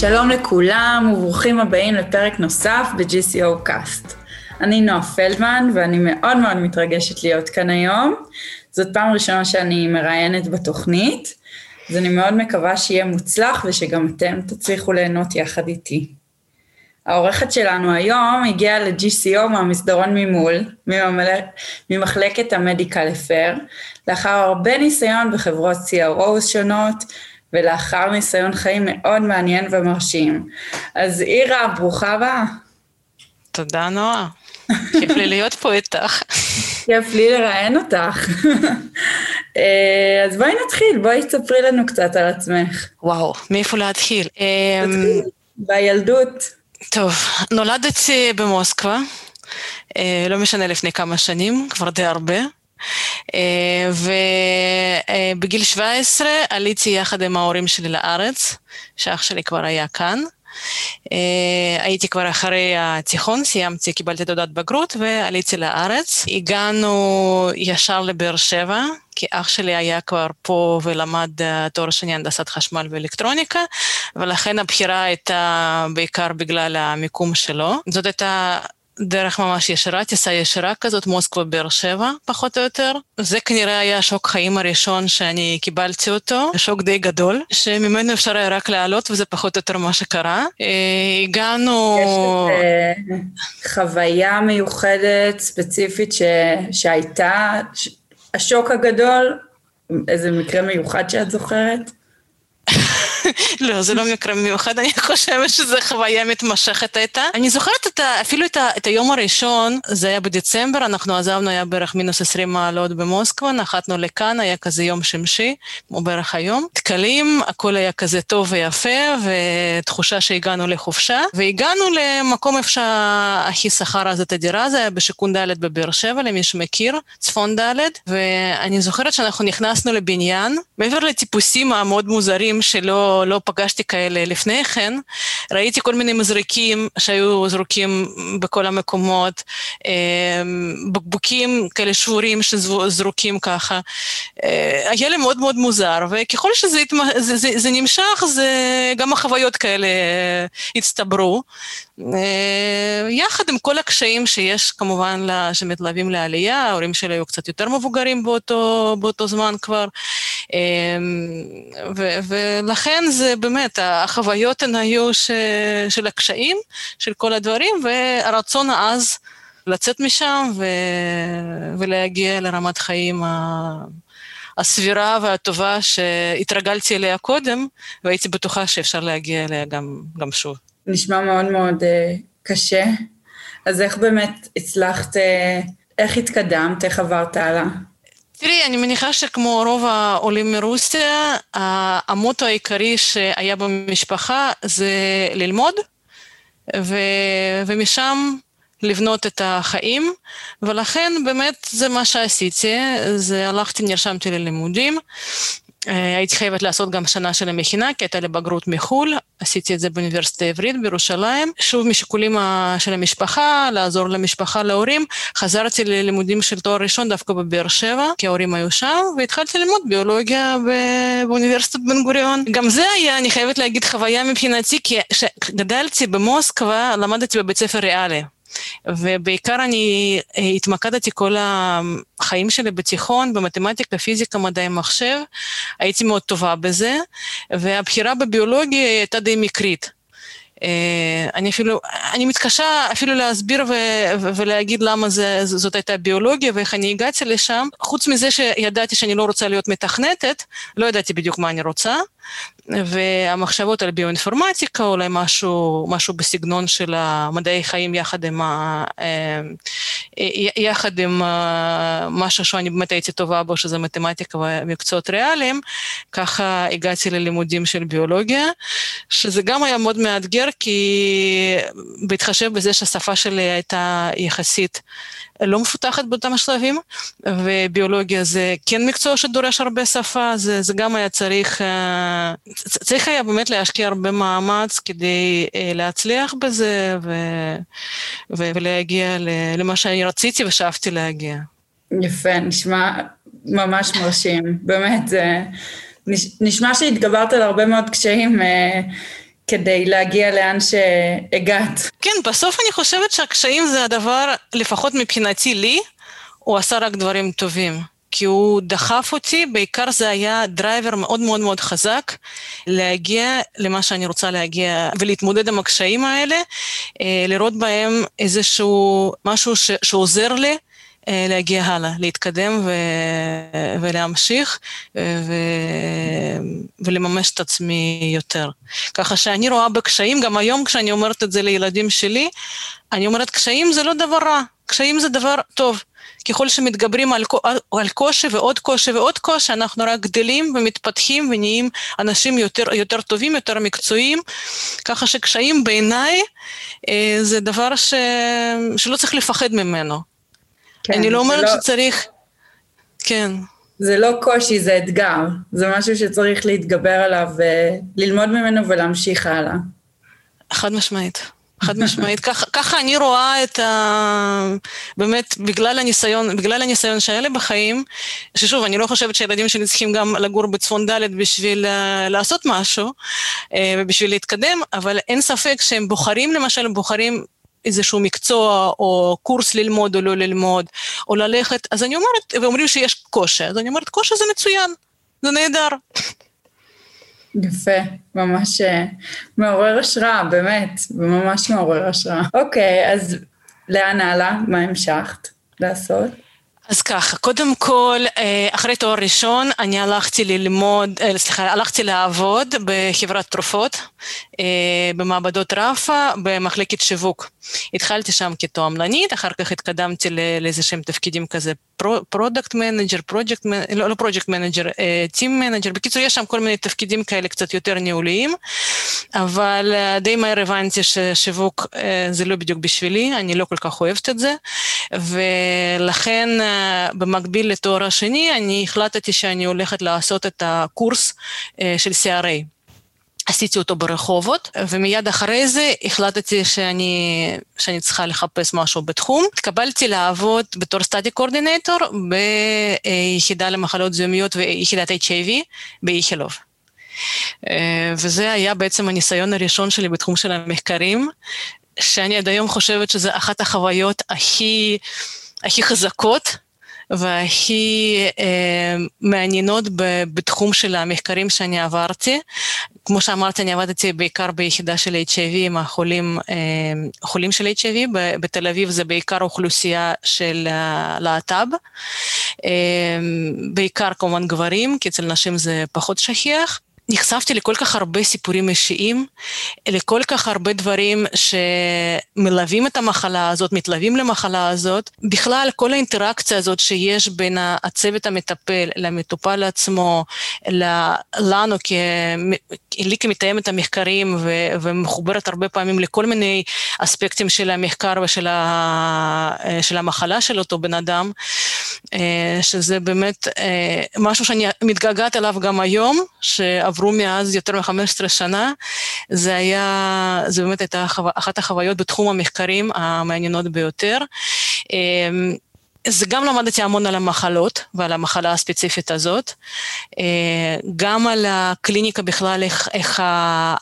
שלום לכולם וברוכים הבאים לפרק נוסף ב-GCO Cast. אני נועה פלדמן ואני מאוד מאוד מתרגשת להיות כאן היום. זאת פעם ראשונה שאני מראיינת בתוכנית, אז אני מאוד מקווה שיהיה מוצלח ושגם אתם תצליחו ליהנות יחד איתי. העורכת שלנו היום הגיעה ל-GCO מהמסדרון ממול, ממחלקת המדיקל אפר, לאחר הרבה ניסיון בחברות CRO שונות, ולאחר ניסיון חיים מאוד מעניין ומרשים. אז אירה, ברוכה הבאה. תודה, נועה. כיף לי להיות פה איתך. כיף לי לראיין אותך. אה, אז בואי נתחיל, בואי תספרי לנו קצת על עצמך. וואו, מאיפה להתחיל? נתחיל, בילדות. טוב, נולדתי במוסקבה, אה, לא משנה לפני כמה שנים, כבר די הרבה. אה, ובגיל 17 עליתי יחד עם ההורים שלי לארץ, שאח שלי כבר היה כאן. אה, הייתי כבר אחרי התיכון, סיימתי, קיבלתי תעודת בגרות ועליתי לארץ. הגענו ישר לבאר שבע, כי אח שלי היה כבר פה ולמד אה, תואר שני הנדסת חשמל ואלקטרוניקה, ולכן הבחירה הייתה בעיקר בגלל המיקום שלו. זאת הייתה דרך ממש ישרה, טיסה ישרה כזאת, מוסקבה באר שבע, פחות או יותר. זה כנראה היה שוק חיים הראשון שאני קיבלתי אותו, שוק די גדול, שממנו אפשר היה רק לעלות, וזה פחות או יותר מה שקרה. אה, הגענו... יש חוויה מיוחדת, ספציפית, ש... שהייתה, ש... השוק הגדול, איזה מקרה מיוחד שאת זוכרת? לא, זה לא מקרה מיוחד, אני חושבת שזו חוויה מתמשכת הייתה. אני זוכרת את ה, אפילו את, ה, את היום הראשון, זה היה בדצמבר, אנחנו עזבנו, היה בערך מינוס 20 מעלות במוסקבה, נחתנו לכאן, היה כזה יום שמשי, כמו בערך היום. תקלים, הכל היה כזה טוב ויפה, ותחושה שהגענו לחופשה, והגענו למקום איפה שהכי שכר אז את הדירה, זה היה בשיכון ד' בבאר שבע, למי שמכיר, צפון ד', ואני זוכרת שאנחנו נכנסנו לבניין, מעבר לטיפוסים המאוד מוזרים שלא לא, פגשתי כאלה לפני כן, ראיתי כל מיני מזרקים שהיו זרוקים בכל המקומות, אמ, בקבוקים כאלה שבורים שזרוקים ככה. אה, היה לי מאוד מאוד מוזר, וככל שזה זה, זה, זה נמשך, זה, גם החוויות כאלה הצטברו. אה, יחד עם כל הקשיים שיש כמובן שמתלווים לעלייה, ההורים שלי היו קצת יותר מבוגרים באותו, באותו זמן כבר, ו, ולכן זה באמת, החוויות הן היו ש, של הקשיים, של כל הדברים, והרצון העז לצאת משם ו, ולהגיע לרמת חיים ה... הסבירה והטובה שהתרגלתי אליה קודם, והייתי בטוחה שאפשר להגיע אליה גם, גם שוב. נשמע מאוד מאוד uh, קשה. אז איך באמת הצלחת, uh, איך התקדמת, איך עברת הלאה? תראי, אני מניחה שכמו רוב העולים מרוסיה, המוטו העיקרי שהיה במשפחה זה ללמוד, ו, ומשם לבנות את החיים, ולכן באמת זה מה שעשיתי, זה הלכתי, נרשמתי ללימודים, הייתי חייבת לעשות גם שנה של המכינה, כי הייתה לי בגרות מחו"ל, עשיתי את זה באוניברסיטה העברית בירושלים. שוב, משיקולים של המשפחה, לעזור למשפחה, להורים, חזרתי ללימודים של תואר ראשון דווקא בבאר שבע, כי ההורים היו שם, והתחלתי ללמוד ביולוגיה באוניברסיטת בן גוריון. גם זה היה, אני חייבת להגיד, חוויה מבחינתי, כי כשגדלתי במוסקבה, למדתי בבית ספר ריאלי. ובעיקר אני אה, התמקדתי כל החיים שלי בתיכון, במתמטיקה, פיזיקה, מדעי מחשב, הייתי מאוד טובה בזה, והבחירה בביולוגיה הייתה די מקרית. אה, אני אפילו, אני מתקשה אפילו להסביר ו- ולהגיד למה זה, זאת הייתה ביולוגיה ואיך אני הגעתי לשם. חוץ מזה שידעתי שאני לא רוצה להיות מתכנתת, לא ידעתי בדיוק מה אני רוצה. והמחשבות על ביואינפורמטיקה, אולי משהו, משהו בסגנון של המדעי חיים יחד עם, ה, אה, יחד עם משהו שאני באמת הייתי טובה בו, שזה מתמטיקה ומקצועות ריאליים, ככה הגעתי ללימודים של ביולוגיה, שזה גם היה מאוד מאתגר, כי בהתחשב בזה שהשפה שלי הייתה יחסית לא מפותחת באותם השלבים, וביולוגיה זה כן מקצוע שדורש הרבה שפה, זה, זה גם היה צריך, אה, צריך היה באמת להשקיע הרבה מאמץ כדי אה, להצליח בזה ו, ו, ולהגיע למה שאני רציתי ושאפתי להגיע. יפה, נשמע ממש מרשים, באמת, זה נשמע שהתגברת על הרבה מאוד קשיים. אה, כדי להגיע לאן שהגעת. כן, בסוף אני חושבת שהקשיים זה הדבר, לפחות מבחינתי לי, הוא עשה רק דברים טובים. כי הוא דחף אותי, בעיקר זה היה driver מאוד מאוד מאוד חזק להגיע למה שאני רוצה להגיע ולהתמודד עם הקשיים האלה, אה, לראות בהם איזשהו משהו ש, שעוזר לי. אה, להגיע הלאה, להתקדם ו... ולהמשיך ו... ולממש את עצמי יותר. ככה שאני רואה בקשיים, גם היום כשאני אומרת את זה לילדים שלי, אני אומרת קשיים זה לא דבר רע, קשיים זה דבר טוב. ככל שמתגברים על, על קושי ועוד קושי ועוד קושי, אנחנו רק גדלים ומתפתחים ונהיים אנשים יותר, יותר טובים, יותר מקצועיים, ככה שקשיים בעיניי אה, זה דבר ש, שלא צריך לפחד ממנו. כן, אני לא אומרת לא... שצריך... כן. זה לא קושי, זה אתגר. זה משהו שצריך להתגבר עליו וללמוד ממנו ולהמשיך הלאה. חד משמעית. חד משמעית. ככה, ככה אני רואה את ה... באמת, בגלל הניסיון, בגלל הניסיון שהיה לי בחיים, ששוב, אני לא חושבת שהילדים שלי צריכים גם לגור בצפון ד' בשביל uh, לעשות משהו uh, ובשביל להתקדם, אבל אין ספק שהם בוחרים, למשל, בוחרים איזשהו מקצוע, או קורס ללמוד או לא ללמוד, או ללכת, אז אני אומרת, ואומרים שיש קושי, אז אני אומרת, קושי זה מצוין, זה נהדר. יפה, ממש אה, מעורר השראה, באמת, ממש מעורר השראה. אוקיי, אז לאן הלאה? מה המשכת לעשות? אז ככה, קודם כל, אה, אחרי תואר ראשון, אני הלכתי ללמוד, אה, סליחה, הלכתי לעבוד בחברת תרופות, במעבדות רפה, במחלקת שיווק. התחלתי שם כתועמלנית, אחר כך התקדמתי לאיזה שהם תפקידים כזה product manager, project, לא, project manager, team manager, בקיצור יש שם כל מיני תפקידים כאלה קצת יותר ניהוליים, אבל uh, די מהר הבנתי ששיווק uh, זה לא בדיוק בשבילי, אני לא כל כך אוהבת את זה, ולכן uh, במקביל לתואר השני אני החלטתי שאני הולכת לעשות את הקורס של CRA. עשיתי אותו ברחובות, ומיד אחרי זה החלטתי שאני, שאני צריכה לחפש משהו בתחום. התקבלתי לעבוד בתור study coordinator ביחידה למחלות זיהומיות ויחידת HIV באיכילוב. וזה היה בעצם הניסיון הראשון שלי בתחום של המחקרים, שאני עד היום חושבת שזה אחת החוויות הכי, הכי חזקות והכי אה, מעניינות בתחום של המחקרים שאני עברתי. כמו שאמרתי, אני עבדתי בעיקר ביחידה של HIV עם החולים, אה, חולים של HIV, בתל אביב זה בעיקר אוכלוסייה של להט"ב, אה, בעיקר כמובן גברים, כי אצל נשים זה פחות שכיח. נחשפתי לכל כך הרבה סיפורים אישיים, לכל כך הרבה דברים שמלווים את המחלה הזאת, מתלווים למחלה הזאת. בכלל, כל האינטראקציה הזאת שיש בין הצוות המטפל למטופל עצמו, לנו, לי כמתאמת המחקרים ומחוברת הרבה פעמים לכל מיני אספקטים של המחקר ושל המחלה של אותו בן אדם, אה, שזה באמת אה, משהו שאני מתגעגעת אליו גם היום, שעברו מאז יותר מ-15 שנה, זה היה, זה באמת הייתה אחת החוויות בתחום המחקרים המעניינות ביותר. אה, זה גם למדתי המון על המחלות ועל המחלה הספציפית הזאת, גם על הקליניקה בכלל, איך, איך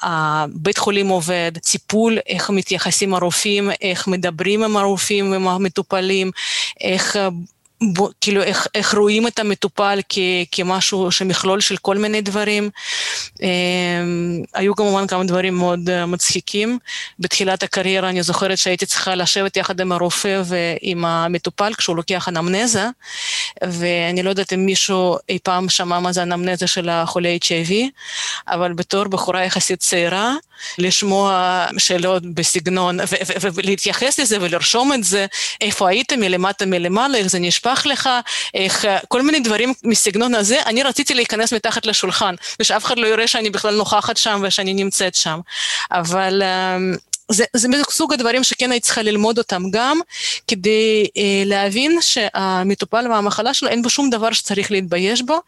הבית חולים עובד, טיפול, איך מתייחסים הרופאים, איך מדברים עם הרופאים ועם המטופלים, איך בו, כאילו איך, איך רואים את המטופל כ, כמשהו שמכלול של כל מיני דברים. אה, היו כמובן כמה דברים מאוד אה, מצחיקים. בתחילת הקריירה אני זוכרת שהייתי צריכה לשבת יחד עם הרופא ועם המטופל כשהוא לוקח אנמנזה, ואני לא יודעת אם מישהו אי פעם שמע מה זה אנמנזה של החולה HIV, אבל בתור בחורה יחסית צעירה, לשמוע שאלות בסגנון, ולהתייחס לזה ולרשום את זה, איפה היית מלמטה מלמעלה, איך זה נשפך לך, איך, כל מיני דברים מסגנון הזה, אני רציתי להיכנס מתחת לשולחן, ושאף אחד לא יראה שאני בכלל נוכחת שם ושאני נמצאת שם. אבל אמ, זה, זה מסוג הדברים שכן היית צריכה ללמוד אותם גם, כדי אה, להבין שהמטופל והמחלה שלו אין בו שום דבר שצריך להתבייש בו,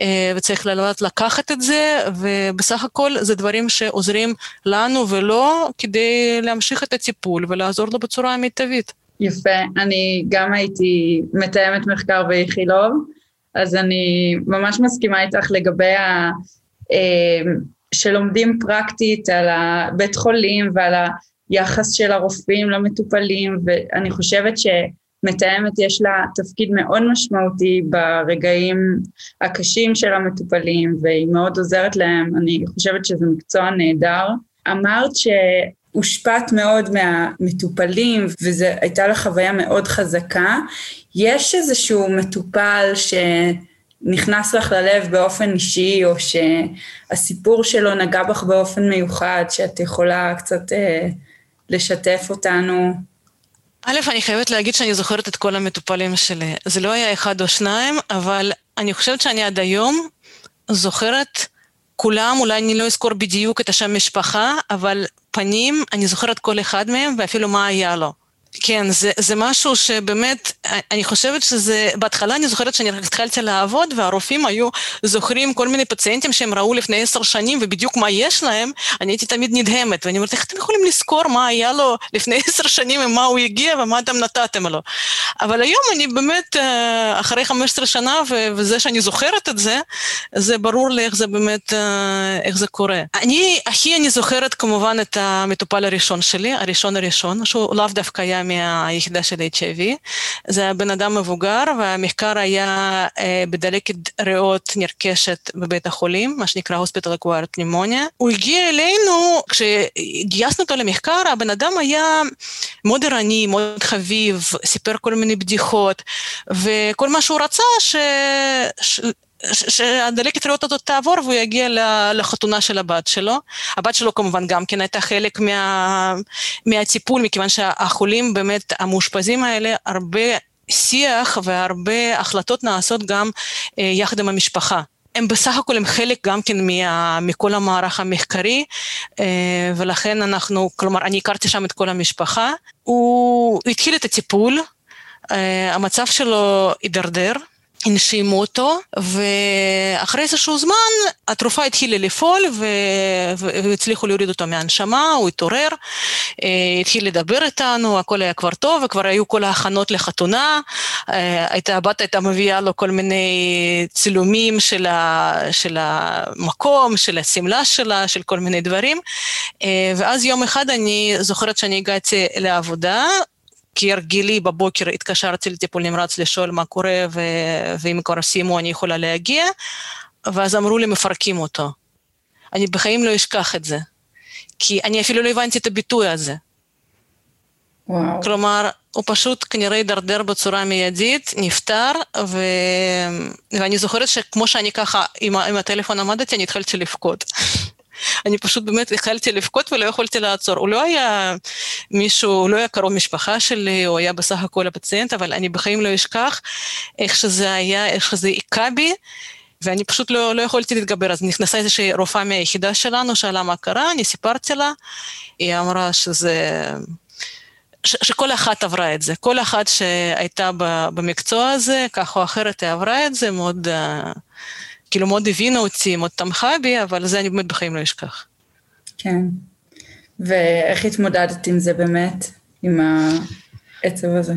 אה, וצריך לדעת לקחת את זה, ובסך הכל זה דברים שעוזרים לנו ולא כדי להמשיך את הטיפול ולעזור לו בצורה המיטבית. יפה, אני גם הייתי מתאמת מחקר באיכילוב, אז אני ממש מסכימה איתך לגבי ה... אה, שלומדים פרקטית על הבית חולים ועל היחס של הרופאים למטופלים, ואני חושבת שמתאמת יש לה תפקיד מאוד משמעותי ברגעים הקשים של המטופלים, והיא מאוד עוזרת להם, אני חושבת שזה מקצוע נהדר. אמרת שהושפעת מאוד מהמטופלים, וזו הייתה לה חוויה מאוד חזקה. יש איזשהו מטופל ש... נכנס לך ללב באופן אישי, או שהסיפור שלו נגע בך באופן מיוחד, שאת יכולה קצת אה, לשתף אותנו? א', אני חייבת להגיד שאני זוכרת את כל המטופלים שלי. זה לא היה אחד או שניים, אבל אני חושבת שאני עד היום זוכרת כולם, אולי אני לא אזכור בדיוק את השם משפחה, אבל פנים, אני זוכרת כל אחד מהם ואפילו מה היה לו. כן, זה, זה משהו שבאמת, אני חושבת שזה, בהתחלה אני זוכרת שאני התחלתי לעבוד והרופאים היו זוכרים כל מיני פציינטים שהם ראו לפני עשר שנים ובדיוק מה יש להם, אני הייתי תמיד נדהמת, ואני אומרת, איך אתם יכולים לזכור מה היה לו לפני עשר שנים ומה הוא הגיע ומה אתם נתתם לו? אבל היום אני באמת, אה, אחרי 15 שנה, וזה שאני זוכרת את זה, זה ברור לי איך זה באמת, אה, איך זה קורה. אני, הכי אני זוכרת כמובן את המטופל הראשון שלי, הראשון הראשון, שהוא לאו דווקא היה מהיחידה של HIV. זה היה בן אדם מבוגר, והמחקר היה אה, בדלקת ריאות נרכשת בבית החולים, מה שנקרא Hospital Acquired Pneumonia. הוא הגיע אלינו, כשגייסנו אותו למחקר, הבן אדם היה מאוד ערני, מאוד חביב, סיפר כל מיני בדיחות, וכל מה שהוא רצה, ש... ש... שהדלקת ריאות הזאת תעבור והוא יגיע לחתונה של הבת שלו. הבת שלו כמובן גם כן הייתה חלק מה, מהטיפול, מכיוון שהחולים באמת, המאושפזים האלה, הרבה שיח והרבה החלטות נעשות גם אה, יחד עם המשפחה. הם בסך הכל הם חלק גם כן מה, מכל המערך המחקרי, אה, ולכן אנחנו, כלומר, אני הכרתי שם את כל המשפחה. הוא התחיל את הטיפול, אה, המצב שלו הידרדר, הנשימו אותו, ואחרי איזשהו זמן התרופה התחילה לפעול. והצליחו להוריד אותו מהנשמה, הוא התעורר, אה, התחיל לדבר איתנו, הכל היה כבר טוב, וכבר היו כל ההכנות לחתונה, אה, הייתה, הבת הייתה מביאה לו כל מיני צילומים של, ה... של המקום, של השמלה שלה, של כל מיני דברים, אה, ואז יום אחד אני זוכרת שאני הגעתי לעבודה, כהרגלי בבוקר התקשרתי לטיפול נמרץ לשאול מה קורה ו- ואם כבר סיימו אני יכולה להגיע, ואז אמרו לי מפרקים אותו. אני בחיים לא אשכח את זה, כי אני אפילו לא הבנתי את הביטוי הזה. וואו. כלומר, הוא פשוט כנראה הידרדר בצורה מיידית, נפטר, ו... ואני זוכרת שכמו שאני ככה עם, עם הטלפון עמדתי, אני התחלתי לבכות. אני פשוט באמת החלתי לבכות ולא יכולתי לעצור. הוא לא היה מישהו, הוא לא היה קרוב משפחה שלי, הוא היה בסך הכל הפציינט, אבל אני בחיים לא אשכח איך שזה היה, איך שזה היכה בי. ואני פשוט לא, לא יכולתי להתגבר, אז נכנסה איזושהי רופאה מהיחידה שלנו, שאלה מה קרה, אני סיפרתי לה, היא אמרה שזה... ש, שכל אחת עברה את זה, כל אחת שהייתה במקצוע הזה, כך או אחרת היא עברה את זה, מאוד... Uh, כאילו מאוד הבינה אותי, מאוד תמכה בי, אבל זה אני באמת בחיים לא אשכח. כן. ואיך התמודדת עם זה באמת, עם העצב הזה?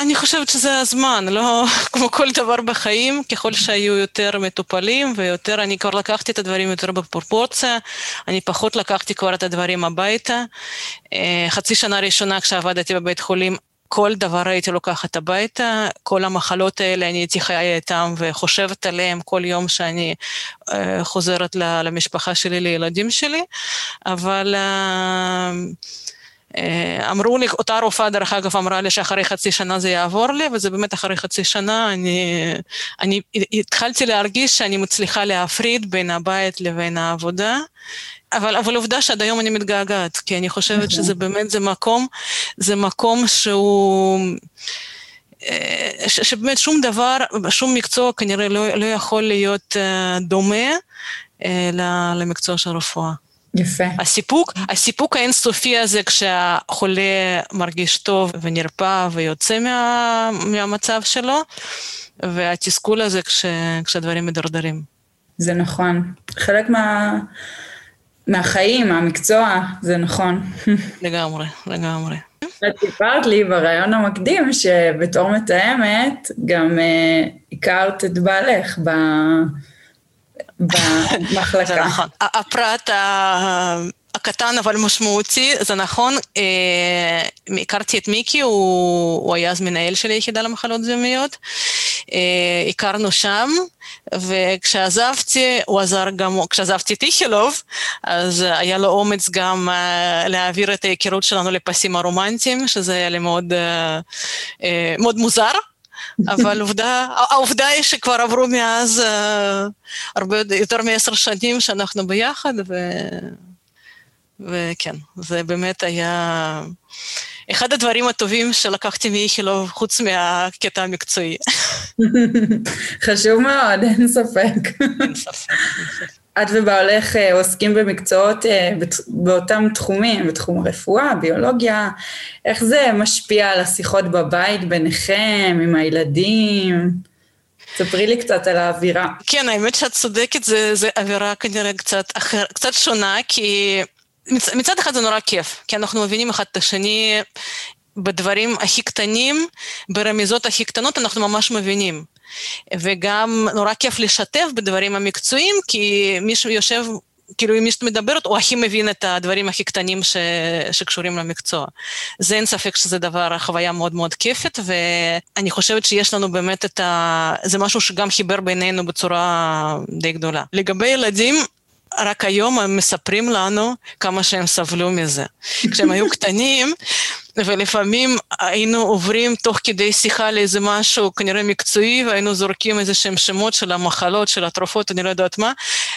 אני חושבת שזה הזמן, לא כמו כל דבר בחיים, ככל שהיו יותר מטופלים ויותר, אני כבר לקחתי את הדברים יותר בפרופורציה, אני פחות לקחתי כבר את הדברים הביתה. אה, חצי שנה ראשונה כשעבדתי בבית חולים, כל דבר הייתי לוקחת הביתה, כל המחלות האלה אני הייתי חיה איתן וחושבת עליהן כל יום שאני uh, חוזרת למשפחה שלי, לילדים שלי, אבל... Uh, אמרו לי, אותה רופאה דרך אגב אמרה לי שאחרי חצי שנה זה יעבור לי, וזה באמת אחרי חצי שנה אני, אני התחלתי להרגיש שאני מצליחה להפריד בין הבית לבין העבודה, אבל, אבל עובדה שעד היום אני מתגעגעת, כי אני חושבת נכון. שזה באמת, זה מקום, זה מקום שהוא... אה, ש, שבאמת שום דבר, שום מקצוע כנראה לא, לא יכול להיות uh, דומה למקצוע של רפואה. יפה. הסיפוק, הסיפוק האינסופי הזה כשהחולה מרגיש טוב ונרפא ויוצא מה, מהמצב שלו, והתסכול הזה כש, כשהדברים מדרדרים. זה נכון. חלק מה... מהחיים, מהמקצוע, זה נכון. לגמרי, לגמרי. את סיפרת לי בריאיון המקדים שבתור מתאמת גם uh, הכרת את בעלך ב... במחלקה. זה נכון. הפרט הקטן אבל משמעותי, זה נכון, אה, הכרתי את מיקי, הוא, הוא היה אז מנהל של היחידה למחלות זיהומיות, אה, הכרנו שם, וכשעזבתי, הוא עזר גם, כשעזבתי את איכילוב, אז היה לו אומץ גם אה, להעביר את ההיכרות שלנו לפסים הרומנטיים, שזה היה לי מאוד, אה, אה, מאוד מוזר. אבל עובדה, העובדה היא שכבר עברו מאז uh, הרבה יותר מעשר שנים שאנחנו ביחד, ו... וכן, זה באמת היה אחד הדברים הטובים שלקחתי מאיכילוב, חוץ מהקטע המקצועי. חשוב מאוד, אין ספק. אין ספק. את ובעלך אה, עוסקים במקצועות אה, באותם תחומים, בתחום הרפואה, ביולוגיה, איך זה משפיע על השיחות בבית ביניכם, עם הילדים? ספרי לי קצת על האווירה. כן, האמת שאת צודקת, זו אווירה כנראה קצת, אחר, קצת שונה, כי מצ, מצד אחד זה נורא כיף, כי אנחנו מבינים אחד את השני בדברים הכי קטנים, ברמיזות הכי קטנות אנחנו ממש מבינים. וגם נורא כיף לשתף בדברים המקצועיים, כי מי שיושב, כאילו מי שאת מדברת, הוא הכי מבין את הדברים הכי קטנים ש, שקשורים למקצוע. זה אין ספק שזה דבר, חוויה מאוד מאוד כיפת, ואני חושבת שיש לנו באמת את ה... זה משהו שגם חיבר בינינו בצורה די גדולה. לגבי ילדים, רק היום הם מספרים לנו כמה שהם סבלו מזה. כשהם היו קטנים, ולפעמים היינו עוברים תוך כדי שיחה לאיזה משהו כנראה מקצועי, והיינו זורקים איזה שהם שמות של המחלות, של התרופות, אני לא יודעת מה,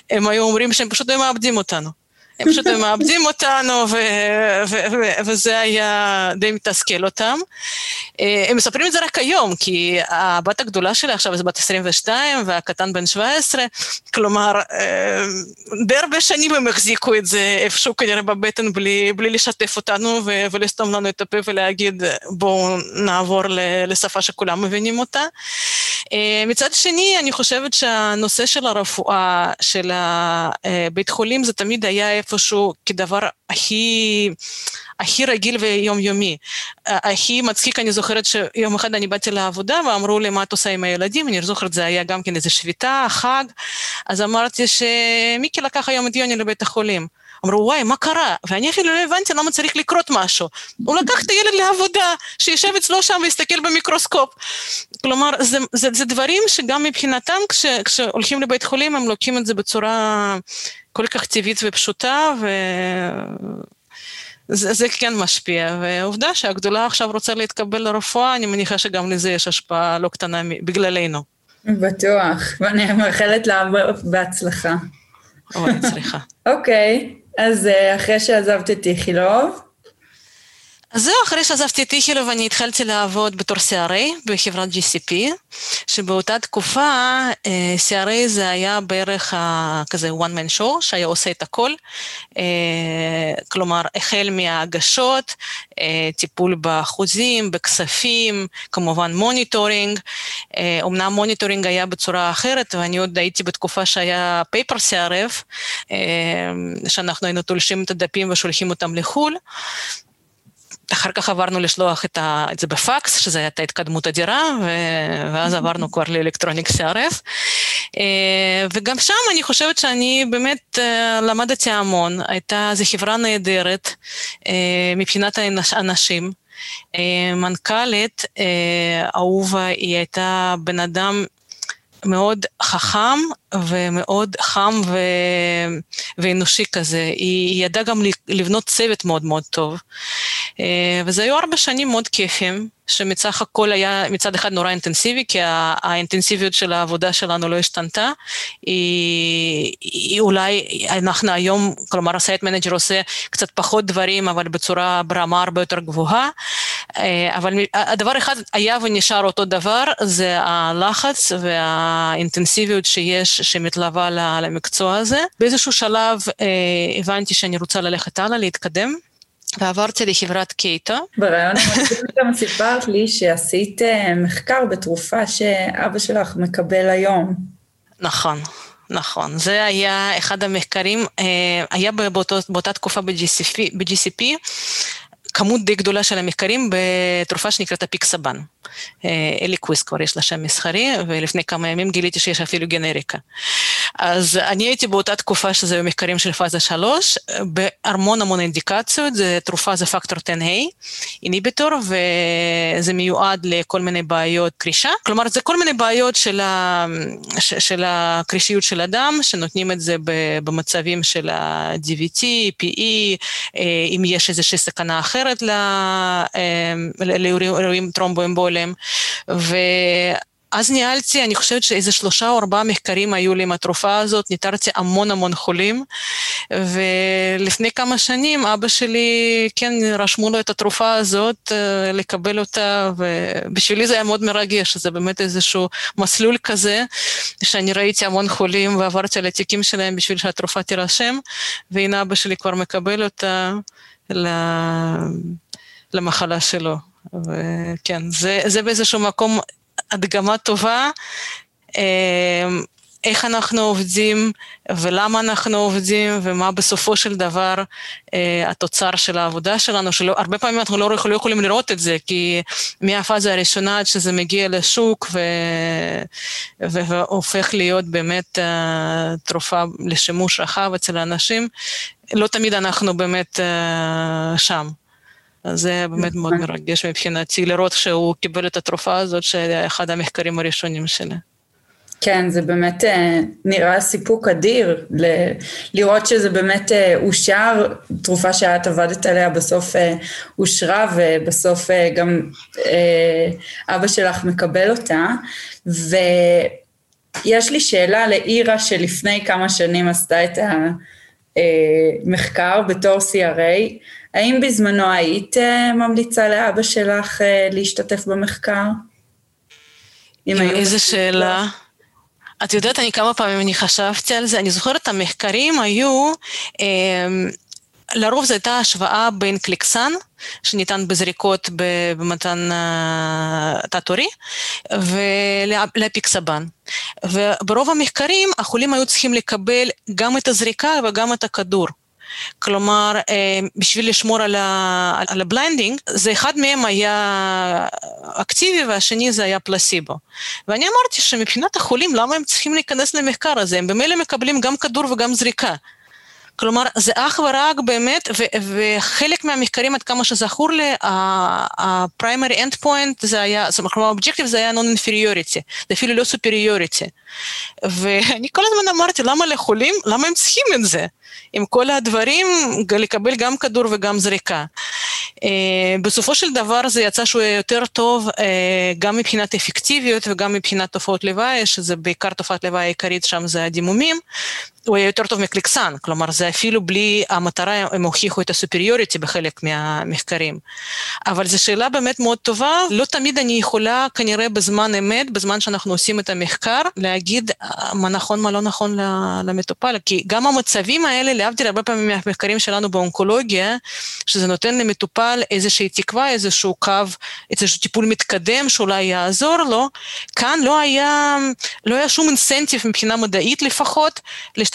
הם היו אומרים שהם פשוט היו מאבדים אותנו. הם פשוט מאבדים אותנו, ו- ו- ו- וזה היה די מתסכל אותם. אה, הם מספרים את זה רק היום, כי הבת הגדולה שלי עכשיו זה בת 22, והקטן בן 17, כלומר, אה, די הרבה שנים הם החזיקו את זה איפשהו כנראה בבטן בלי, בלי לשתף אותנו ו- ולסתום לנו את הפה ולהגיד, בואו נעבור לשפה שכולם מבינים אותה. אה, מצד שני, אני חושבת שהנושא של הרפואה, של בית חולים, זה תמיד היה איפשהו כדבר הכי, הכי רגיל ויומיומי. הכי מצחיק, אני זוכרת שיום אחד אני באתי לעבודה ואמרו לי, מה את עושה עם הילדים? אני זוכרת, זה היה גם כן איזה שביתה, חג, אז אמרתי שמיקי לקח היום את יוני לבית החולים. אמרו, וואי, מה קרה? ואני אפילו לא הבנתי למה צריך לקרות משהו. הוא לקח את הילד לעבודה, שישב אצלו שם ויסתכל במיקרוסקופ. כלומר, זה, זה, זה דברים שגם מבחינתם, כש, כשהולכים לבית חולים, הם לוקחים את זה בצורה כל כך טבעית ופשוטה, ו... זה, זה כן משפיע, ועובדה שהגדולה עכשיו רוצה להתקבל לרפואה, אני מניחה שגם לזה יש השפעה לא קטנה בגללנו. בטוח, ואני מאחלת לה בהצלחה. אוי, סליחה. אוקיי, אז אה, אחרי שעזבת את איכילוב, אז זהו, אחרי שעזבתי את איכילוב אני התחלתי לעבוד בתור CRA בחברת GCP, שבאותה תקופה uh, CRA זה היה בערך כזה one man show, שהיה עושה את הכל, uh, כלומר החל מהגשות, uh, טיפול באחוזים, בכספים, כמובן monitoring, אמנם monitoring היה בצורה אחרת, ואני עוד הייתי בתקופה שהיה paper CRF, שאנחנו היינו תולשים את הדפים ושולחים אותם לחו"ל. אחר כך עברנו לשלוח את, ה, את זה בפקס, שזו הייתה התקדמות אדירה, ו, ואז עברנו כבר לאלקטרוניק CRF. אה, וגם שם אני חושבת שאני באמת אה, למדתי המון, הייתה, זו חברה נהדרת אה, מבחינת האנשים. מנכ"לית, אהובה, היא הייתה בן אדם מאוד חכם ומאוד חם ו... ואנושי כזה. היא ידעה גם לבנות צוות מאוד מאוד טוב. וזה היו ארבע שנים מאוד כיפים. שמצד הכל היה מצד אחד נורא אינטנסיבי, כי האינטנסיביות של העבודה שלנו לא השתנתה. היא, היא אולי, אנחנו היום, כלומר ה site manager עושה קצת פחות דברים, אבל בצורה, ברמה הרבה יותר גבוהה. אה, אבל הדבר אחד היה ונשאר אותו דבר, זה הלחץ והאינטנסיביות שיש, שמתלווה למקצוע הזה. באיזשהו שלב אה, הבנתי שאני רוצה ללכת הלאה, להתקדם. ועברתי לחברת קייטו. ברעיון המקדים גם סיפרת לי שעשית אה, מחקר בתרופה שאבא שלך מקבל היום. נכון, נכון. זה היה אחד המחקרים, אה, היה באותו, באותה תקופה ב-GCP, ב-GCP כמות די גדולה של המחקרים בתרופה שנקראת הפיקסבן. אליקוויס כבר יש לה שם מסחרי, ולפני כמה ימים גיליתי שיש אפילו גנריקה. אז אני הייתי באותה תקופה שזה היו מחקרים של פאזה 3, בהמון המון אינדיקציות, זה תרופה זה פקטור 10A, איניביטור, וזה מיועד לכל מיני בעיות קרישה. כלומר, זה כל מיני בעיות של, ה, של הקרישיות של אדם, שנותנים את זה במצבים של ה-DVT, PE, אה, אם יש איזושהי סכנה אחרת אה, לאירועים טרומבואמבוליים. אז ניהלתי, אני חושבת שאיזה שלושה או ארבעה מחקרים היו לי עם התרופה הזאת, ניתרתי המון המון חולים, ולפני כמה שנים אבא שלי, כן, רשמו לו את התרופה הזאת, אה, לקבל אותה, ובשבילי זה היה מאוד מרגש, זה באמת איזשהו מסלול כזה, שאני ראיתי המון חולים ועברתי על התיקים שלהם בשביל שהתרופה תירשם, והנה אבא שלי כבר מקבל אותה למחלה שלו. וכן, זה, זה באיזשהו מקום הדגמה טובה, אמ, איך אנחנו עובדים ולמה אנחנו עובדים ומה בסופו של דבר אה, התוצר של העבודה שלנו, שהרבה פעמים אנחנו לא, לא יכולים לראות את זה, כי מהפאזה הראשונה עד שזה מגיע לשוק ו, והופך להיות באמת אה, תרופה לשימוש רחב אצל האנשים, לא תמיד אנחנו באמת אה, שם. אז זה באמת מאוד נכון. מרגש מבחינתי לראות שהוא קיבל את התרופה הזאת, שהיה אחד המחקרים הראשונים שלי. כן, זה באמת אה, נראה סיפוק אדיר ל- לראות שזה באמת אה, אושר, תרופה שאת עבדת עליה בסוף אה, אושרה ובסוף גם אבא שלך מקבל אותה. ויש לי שאלה לאירה שלפני כמה שנים עשתה את המחקר בתור CRA. האם בזמנו היית אה, ממליצה לאבא שלך אה, להשתתף במחקר? עם איזה שאלה? את יודעת, אני כמה פעמים אני חשבתי על זה, אני זוכרת המחקרים היו, אה, לרוב זו הייתה השוואה בין קליקסן, שניתן בזריקות במתן תת-עורי, ולפיקסבן. וברוב המחקרים החולים היו צריכים לקבל גם את הזריקה וגם את הכדור. כלומר, אה, בשביל לשמור על, ה, על ה blinding, זה אחד מהם היה אקטיבי והשני זה היה פלסיבו. ואני אמרתי שמבחינת החולים, למה הם צריכים להיכנס למחקר הזה? הם במילא מקבלים גם כדור וגם זריקה. כלומר, זה אך ורק באמת, ו- וחלק מהמחקרים, עד כמה שזכור לי, ה-primary endpoint זה היה, זאת אומרת, ה-objective זה היה non-inferiority, זה אפילו לא superiority. ואני כל הזמן אמרתי, למה לחולים, למה הם צריכים את זה? עם כל הדברים, לקבל גם כדור וגם זריקה. Uh, בסופו של דבר זה יצא שהוא יותר טוב uh, גם מבחינת אפקטיביות וגם מבחינת תופעות לוואי, שזה בעיקר תופעת לוואי העיקרית שם זה הדימומים, הוא היה יותר טוב מקליקסן, כלומר זה אפילו בלי המטרה, הם הוכיחו את הסופריוריטי בחלק מהמחקרים. אבל זו שאלה באמת מאוד טובה, לא תמיד אני יכולה כנראה בזמן אמת, בזמן שאנחנו עושים את המחקר, להגיד אה, מה נכון, מה לא נכון למטופל, כי גם המצבים האלה, להבדיל הרבה פעמים מהמחקרים שלנו באונקולוגיה, שזה נותן למטופל איזושהי תקווה, איזשהו קו, איזשהו טיפול מתקדם שאולי יעזור לו, כאן לא היה, לא היה שום אינסנטיב מבחינה מדעית לפחות,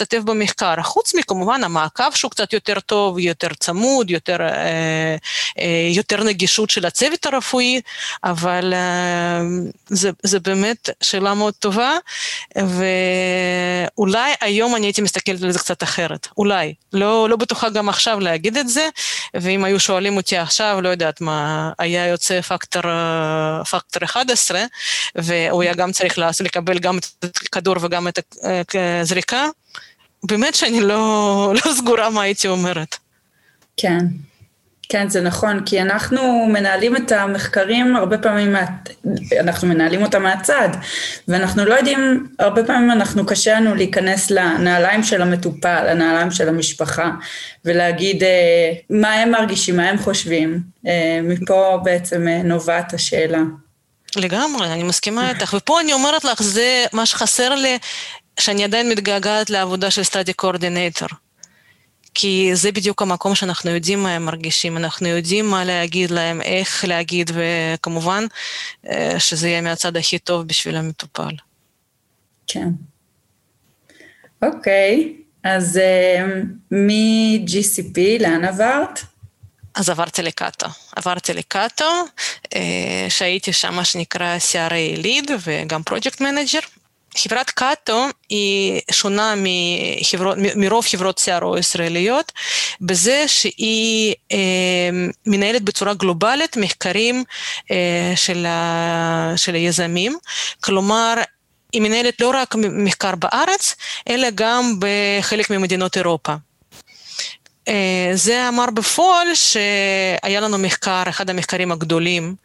להשתתף במחקר, חוץ מכמובן המעקב שהוא קצת יותר טוב, יותר צמוד, יותר, אה, אה, יותר נגישות של הצוות הרפואי, אבל אה, זה, זה באמת שאלה מאוד טובה, ואולי היום אני הייתי מסתכלת על זה קצת אחרת, אולי, לא, לא בטוחה גם עכשיו להגיד את זה, ואם היו שואלים אותי עכשיו, לא יודעת מה, היה יוצא פקטור, פקטור 11, והוא היה גם צריך לקבל גם את הכדור וגם את הזריקה, באמת שאני לא, לא סגורה מה הייתי אומרת. כן, כן, זה נכון, כי אנחנו מנהלים את המחקרים הרבה פעמים, מה... אנחנו מנהלים אותם מהצד, ואנחנו לא יודעים, הרבה פעמים אנחנו, קשה לנו להיכנס לנעליים של המטופל, לנעליים של המשפחה, ולהגיד אה, מה הם מרגישים, מה הם חושבים. אה, מפה בעצם אה, נובעת השאלה. לגמרי, אני מסכימה איתך, ופה אני אומרת לך, זה מה שחסר לי, שאני עדיין מתגעגעת לעבודה של סטאדי קורדינטור. כי זה בדיוק המקום שאנחנו יודעים מה הם מרגישים, אנחנו יודעים מה להגיד להם, איך להגיד, וכמובן אה, שזה יהיה מהצד הכי טוב בשביל המטופל. כן. אוקיי, אז uh, מ-GCP לאן עברת? אז עברתי לקאטו. עברתי לקאטו, uh, שהייתי שם מה שנקרא CRA lead וגם project manager. חברת קאטו היא שונה מחברות, מרוב חברות CRO ישראליות בזה שהיא אה, מנהלת בצורה גלובלית מחקרים אה, של, ה, של היזמים, כלומר היא מנהלת לא רק מחקר בארץ, אלא גם בחלק ממדינות אירופה. אה, זה אמר בפועל שהיה לנו מחקר, אחד המחקרים הגדולים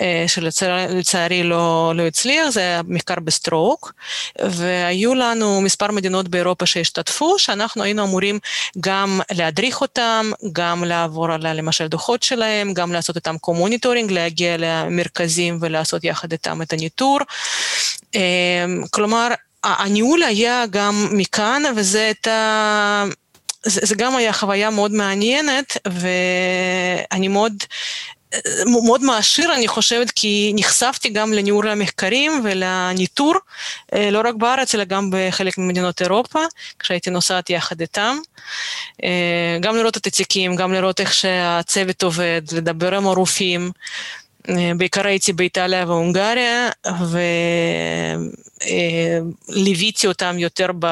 אה, שלצערי לא, לא הצליח, זה היה מחקר ב stroke, והיו לנו מספר מדינות באירופה שהשתתפו, שאנחנו היינו אמורים גם להדריך אותם, גם לעבור על למשל דוחות שלהם, גם לעשות איתם co-monitoring, להגיע למרכזים ולעשות יחד איתם את הניטור. אה, כלומר, הניהול היה גם מכאן, וזה הייתה... זה, זה גם היה חוויה מאוד מעניינת, ואני מאוד, מאוד מעשיר, אני חושבת, כי נחשפתי גם לניהול המחקרים ולניטור, אה, לא רק בארץ, אלא גם בחלק ממדינות אירופה, כשהייתי נוסעת יחד איתם. אה, גם לראות את התיקים, גם לראות איך שהצוות עובד, לדבר עם הרופאים. אה, בעיקר הייתי באיטליה והונגריה, וליוויתי אותם יותר ב...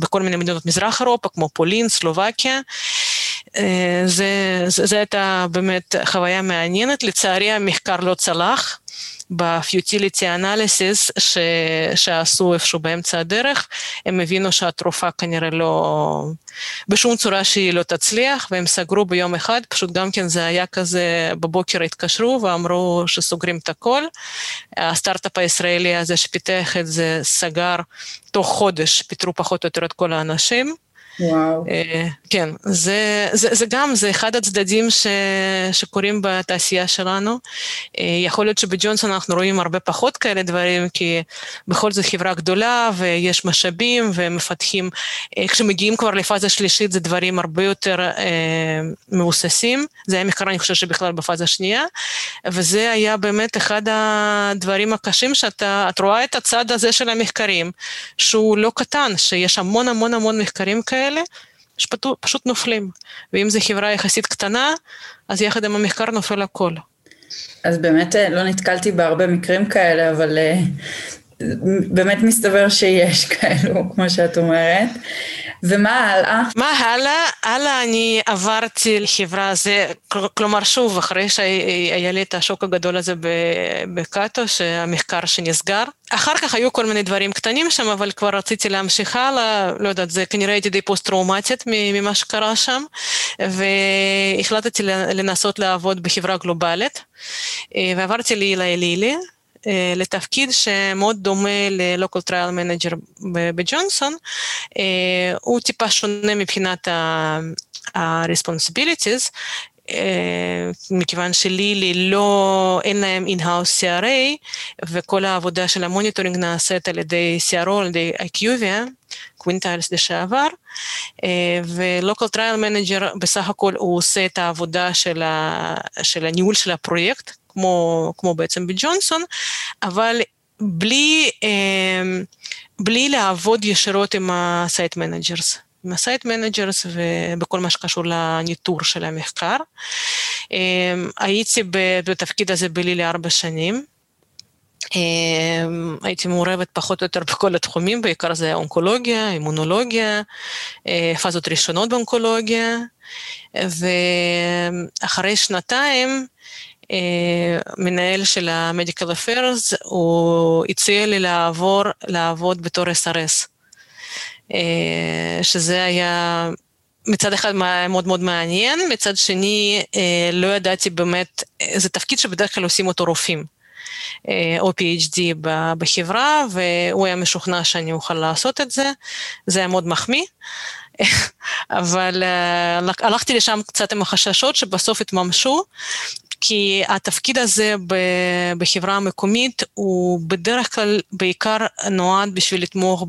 בכל מיני מדינות מזרח אירופה, כמו פולין, סלובקיה. אה, זה הייתה באמת חוויה מעניינת, לצערי המחקר לא צלח. ב-futility analysis ש... שעשו איפשהו באמצע הדרך, הם הבינו שהתרופה כנראה לא, בשום צורה שהיא לא תצליח, והם סגרו ביום אחד, פשוט גם כן זה היה כזה, בבוקר התקשרו ואמרו שסוגרים את הכל. הסטארט-אפ הישראלי הזה שפיתח את זה סגר תוך חודש, פיטרו פחות או יותר את כל האנשים. וואו. כן, זה, זה, זה גם, זה אחד הצדדים ש, שקורים בתעשייה שלנו. יכול להיות שבג'ונסון אנחנו רואים הרבה פחות כאלה דברים, כי בכל זאת חברה גדולה ויש משאבים ומפתחים, כשמגיעים כבר לפאזה שלישית זה דברים הרבה יותר אה, מבוססים. זה היה מחקר, אני חושבת שבכלל בפאזה שנייה, וזה היה באמת אחד הדברים הקשים שאתה, את רואה את הצד הזה של המחקרים, שהוא לא קטן, שיש המון המון המון מחקרים כאלה. כאלה, שפשוט נופלים. ואם זו חברה יחסית קטנה, אז יחד עם המחקר נופל הכל. אז באמת אה, לא נתקלתי בהרבה מקרים כאלה, אבל אה, באמת מסתבר שיש כאלו, כמו שאת אומרת. ומה הלאה? מה הלאה? הלאה אני עברתי לחברה זה, כלומר שוב, אחרי שהיה לי את השוק הגדול הזה בקאטו, שהמחקר שנסגר. אחר כך היו כל מיני דברים קטנים שם, אבל כבר רציתי להמשיך הלאה, לא יודעת, זה כנראה הייתי די פוסט-טראומטית ממה שקרה שם, והחלטתי לנסות לעבוד בחברה גלובלית, אה, ועברתי לאילי לילי. אה, לתפקיד שמאוד דומה ל-Local Trial Manager בג'ונסון, אה, הוא טיפה שונה מבחינת ה-responsibilities, אה, מכיוון שלילי לא, אין להם in-house CRA, וכל העבודה של ה monitoring נעשית על ידי CRO, על ידי IQVIA, Quintiles לשעבר, ו-Local Trial Manager בסך הכל הוא עושה את העבודה של, ה, של הניהול של הפרויקט, כמו, כמו בעצם בג'ונסון, אבל בלי, אמ, בלי לעבוד ישירות עם ה-site managers. עם ה-site managers ובכל מה שקשור לניטור של המחקר. אמ, הייתי בתפקיד הזה בלילי ארבע שנים. אמ, הייתי מעורבת פחות או יותר בכל התחומים, בעיקר זה אונקולוגיה, אימונולוגיה, אה, פאזות ראשונות באונקולוגיה, ואחרי שנתיים מנהל של ה-Medical Affairs, הוא הציע לי לעבור, לעבוד בתור SRS, אה, שזה היה מצד אחד מאוד מאוד מעניין, מצד שני אה, לא ידעתי באמת, זה תפקיד שבדרך כלל עושים אותו רופאים. או PhD בחברה, והוא היה משוכנע שאני אוכל לעשות את זה, זה היה מאוד מחמיא. אבל הלכתי לשם קצת עם החששות שבסוף התממשו, כי התפקיד הזה בחברה המקומית הוא בדרך כלל בעיקר נועד בשביל לתמוך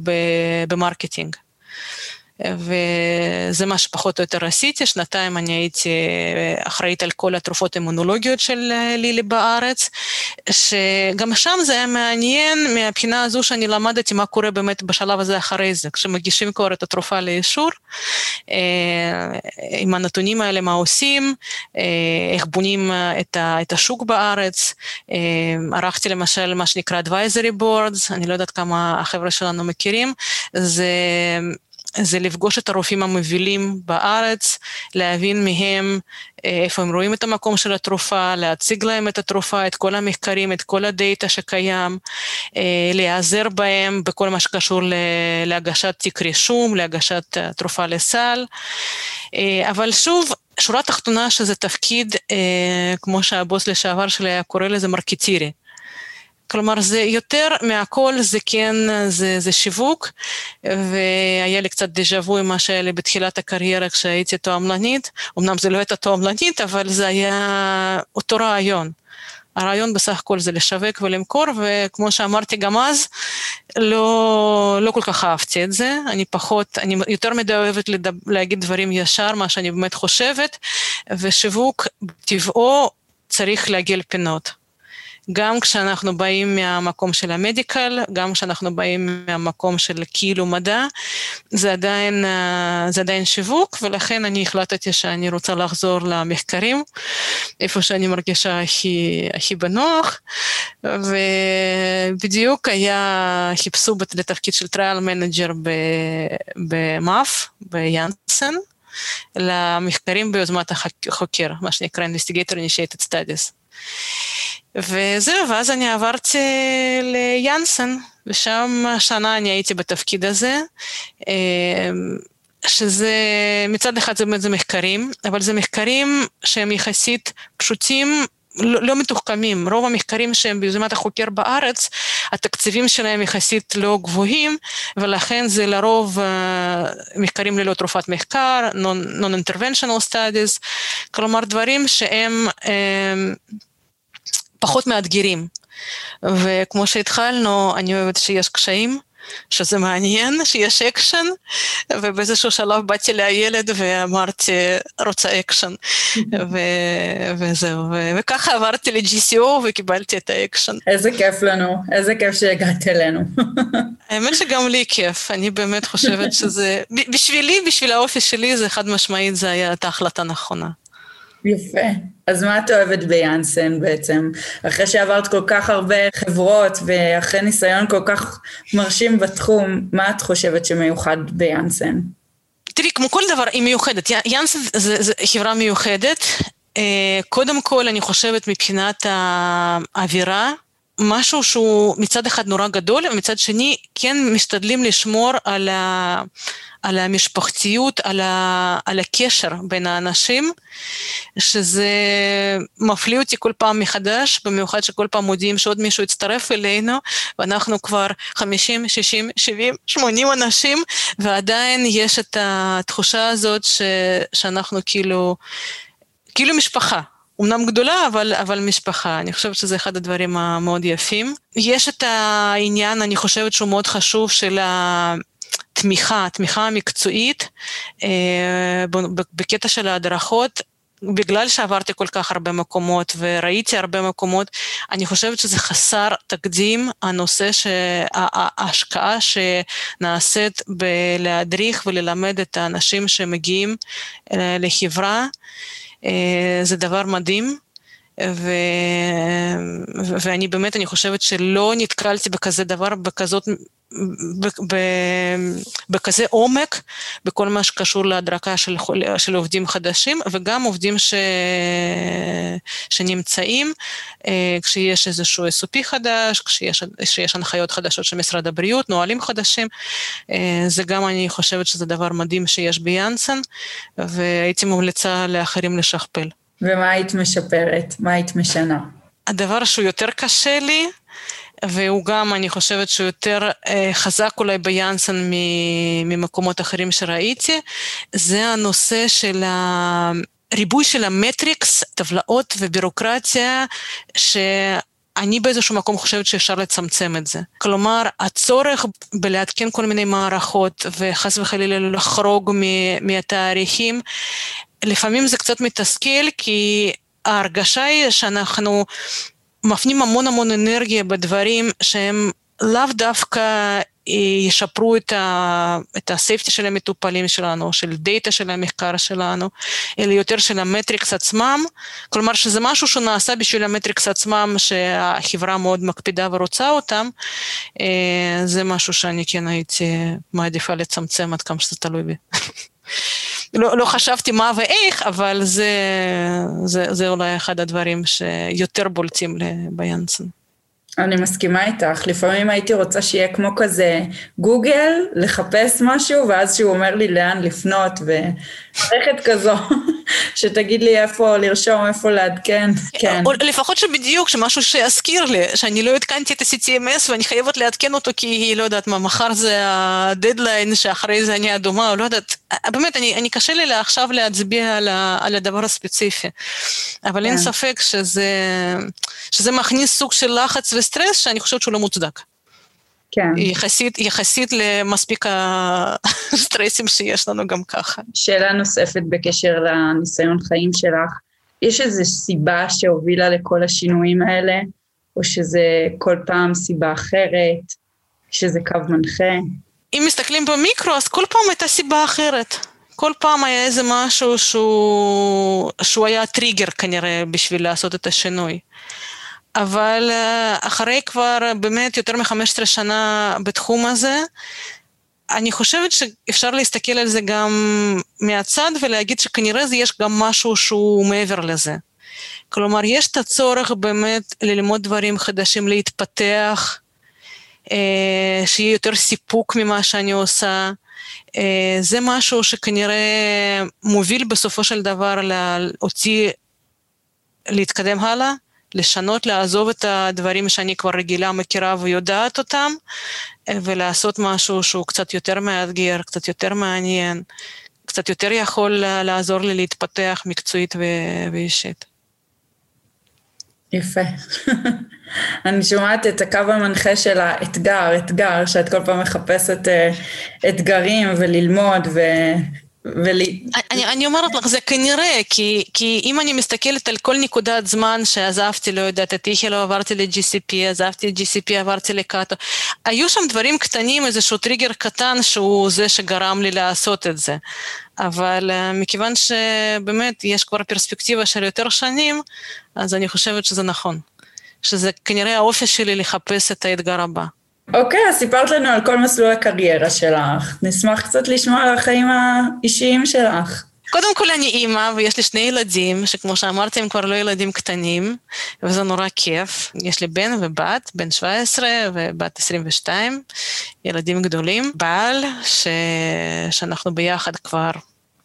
במרקטינג. וזה מה שפחות או יותר עשיתי. שנתיים אני הייתי אחראית על כל התרופות האימונולוגיות של לילי בארץ, שגם שם זה היה מעניין מהבחינה הזו שאני למדתי מה קורה באמת בשלב הזה אחרי זה, כשמגישים כבר את התרופה לאישור, עם הנתונים האלה מה עושים, איך בונים את השוק בארץ. ערכתי למשל מה שנקרא advisory boards, אני לא יודעת כמה החבר'ה שלנו מכירים, זה... זה לפגוש את הרופאים המובילים בארץ, להבין מהם איפה הם רואים את המקום של התרופה, להציג להם את התרופה, את כל המחקרים, את כל הדאטה שקיים, להיעזר בהם בכל מה שקשור להגשת תיק רישום, להגשת תרופה לסל. אבל שוב, שורה תחתונה שזה תפקיד, כמו שהבוס לשעבר שלי היה קורא לזה מרקטירי. כלומר, זה יותר מהכל, זה כן, זה, זה שיווק, והיה לי קצת דז'ה וו עם מה שהיה לי בתחילת הקריירה כשהייתי תועמלנית, אמנם זה לא הייתה תועמלנית, אבל זה היה אותו רעיון. הרעיון בסך הכל זה לשווק ולמכור, וכמו שאמרתי גם אז, לא, לא כל כך אהבתי את זה, אני פחות, אני יותר מדי אוהבת לדב, להגיד דברים ישר, מה שאני באמת חושבת, ושיווק, טבעו, צריך להגיע לפינות. גם כשאנחנו באים מהמקום של ה medical, גם כשאנחנו באים מהמקום של כאילו מדע, זה עדיין, זה עדיין שיווק, ולכן אני החלטתי שאני רוצה לחזור למחקרים, איפה שאני מרגישה הכי, הכי בנוח, ובדיוק היה, חיפשו לתפקיד של trial manager במאף, ביאנסן, למחקרים ביוזמת החוקר, מה שנקרא Investigator Initiated Studies. וזהו, ואז אני עברתי ליאנסן, ושם שנה אני הייתי בתפקיד הזה, שזה, מצד אחד זה באמת זה מחקרים, אבל זה מחקרים שהם יחסית פשוטים, לא, לא מתוחכמים. רוב המחקרים שהם ביוזמת החוקר בארץ, התקציבים שלהם יחסית לא גבוהים, ולכן זה לרוב uh, מחקרים ללא תרופת מחקר, non-interventional studies, כלומר דברים שהם... Uh, פחות מאתגרים. וכמו שהתחלנו, אני אוהבת שיש קשיים, שזה מעניין, שיש אקשן, ובאיזשהו שלב באתי לילך ואמרתי, רוצה אקשן, ו- וזהו, ו- וככה עברתי ל-GCO וקיבלתי את האקשן. איזה כיף לנו, איזה כיף שהגעת אלינו. האמת שגם לי כיף, אני באמת חושבת שזה, בשבילי, בשביל האופי שלי, זה חד משמעית, זה היה את ההחלטה הנכונה. יפה. אז מה את אוהבת ביאנסן בעצם? אחרי שעברת כל כך הרבה חברות ואחרי ניסיון כל כך מרשים בתחום, מה את חושבת שמיוחד ביאנסן? תראי, כמו כל דבר, היא מיוחדת. יאנסן זה חברה מיוחדת. קודם כל, אני חושבת מבחינת האווירה, משהו שהוא מצד אחד נורא גדול, ומצד שני כן משתדלים לשמור על, ה, על המשפחתיות, על, ה, על הקשר בין האנשים, שזה מפליא אותי כל פעם מחדש, במיוחד שכל פעם מודיעים שעוד מישהו יצטרף אלינו, ואנחנו כבר 50, 60, 70, 80 אנשים, ועדיין יש את התחושה הזאת ש, שאנחנו כאילו, כאילו משפחה. אמנם גדולה, אבל, אבל משפחה. אני חושבת שזה אחד הדברים המאוד יפים. יש את העניין, אני חושבת שהוא מאוד חשוב, של התמיכה, התמיכה המקצועית אה, בקטע של ההדרכות. בגלל שעברתי כל כך הרבה מקומות וראיתי הרבה מקומות, אני חושבת שזה חסר תקדים, הנושא, ההשקעה שנעשית בלהדריך וללמד את האנשים שמגיעים אה, לחברה. זה דבר מדהים. ו... ואני באמת, אני חושבת שלא נתקלתי בכזה דבר, בכזאת, ב... בכזה עומק, בכל מה שקשור להדרכה של, של עובדים חדשים, וגם עובדים ש... שנמצאים, כשיש איזשהו SOP חדש, כשיש, כשיש הנחיות חדשות של משרד הבריאות, נהלים חדשים, זה גם, אני חושבת שזה דבר מדהים שיש ביאנסן, והייתי ממליצה לאחרים לשכפל. ומה היית משפרת? מה היית משנה? הדבר שהוא יותר קשה לי, והוא גם, אני חושבת שהוא יותר אה, חזק אולי ביאנסן ממקומות אחרים שראיתי, זה הנושא של הריבוי של המטריקס, טבלאות ובירוקרטיה, ש... אני באיזשהו מקום חושבת שאפשר לצמצם את זה. כלומר, הצורך בלעדכן כל מיני מערכות וחס וחלילה לחרוג מהתאריכים, לפעמים זה קצת מתסכל, כי ההרגשה היא שאנחנו מפנים המון המון אנרגיה בדברים שהם לאו דווקא ישפרו את, ה, את ה safety של המטופלים שלנו, של data של המחקר שלנו, אלא יותר של ה metrics עצמם, כלומר שזה משהו שנעשה בשביל ה metrics עצמם, שהחברה מאוד מקפידה ורוצה אותם, אה, זה משהו שאני כן הייתי מעדיפה לצמצם עד כמה שזה תלוי בי. לא, לא חשבתי מה ואיך, אבל זה, זה, זה אולי אחד הדברים שיותר בולטים ביאנסון. אני מסכימה איתך, לפעמים הייתי רוצה שיהיה כמו כזה גוגל, לחפש משהו, ואז שהוא אומר לי לאן לפנות, ומערכת כזו, שתגיד לי איפה לרשום, איפה לעדכן, כן. או לפחות שבדיוק, שמשהו שיזכיר לי, שאני לא עדכנתי את ה-CTMS ואני חייבת לעדכן אותו כי, לא יודעת מה, מחר זה הדדליין, שאחרי זה אני אדומה, או לא יודעת, באמת, אני, אני קשה לי עכשיו להצביע על, ה, על הדבר הספציפי, אבל כן. אין ספק שזה, שזה מכניס סוג של לחץ וסטרס שאני חושבת שהוא לא מוצדק. כן. יחסית, יחסית למספיק הסטרסים שיש לנו גם ככה. שאלה נוספת בקשר לניסיון חיים שלך, יש איזו סיבה שהובילה לכל השינויים האלה, או שזה כל פעם סיבה אחרת, שזה קו מנחה? אם מסתכלים במיקרו, אז כל פעם הייתה סיבה אחרת. כל פעם היה איזה משהו שהוא, שהוא היה טריגר כנראה בשביל לעשות את השינוי. אבל אה, אחרי כבר באמת יותר מ-15 שנה בתחום הזה, אני חושבת שאפשר להסתכל על זה גם מהצד ולהגיד שכנראה זה יש גם משהו שהוא מעבר לזה. כלומר, יש את הצורך באמת ללמוד דברים חדשים, להתפתח, אה, שיהיה יותר סיפוק ממה שאני עושה. אה, זה משהו שכנראה מוביל בסופו של דבר אותי להתקדם הלאה. לשנות, לעזוב את הדברים שאני כבר רגילה, מכירה ויודעת אותם, ולעשות משהו שהוא קצת יותר מאתגר, קצת יותר מעניין, קצת יותר יכול לעזור לי להתפתח מקצועית ואישית. יפה. אני שומעת את הקו המנחה של האתגר, אתגר, שאת כל פעם מחפשת אה, אתגרים וללמוד ו... ולי... אני, אני אומרת לך, זה כנראה, כי, כי אם אני מסתכלת על כל נקודת זמן שעזבתי, לא יודעת, את איכילו עברתי ל-GCP, עזבתי את GCP, עברתי לקאטו, היו שם דברים קטנים, איזשהו טריגר קטן שהוא זה שגרם לי לעשות את זה. אבל uh, מכיוון שבאמת יש כבר פרספקטיבה של יותר שנים, אז אני חושבת שזה נכון. שזה כנראה האופי שלי לחפש את האתגר הבא. אוקיי, אז סיפרת לנו על כל מסלול הקריירה שלך. נשמח קצת לשמוע על החיים האישיים שלך. קודם כל אני אימא ויש לי שני ילדים, שכמו שאמרתי הם כבר לא ילדים קטנים, וזה נורא כיף. יש לי בן ובת, בן 17 ובת 22, ילדים גדולים. בעל, ש... שאנחנו ביחד כבר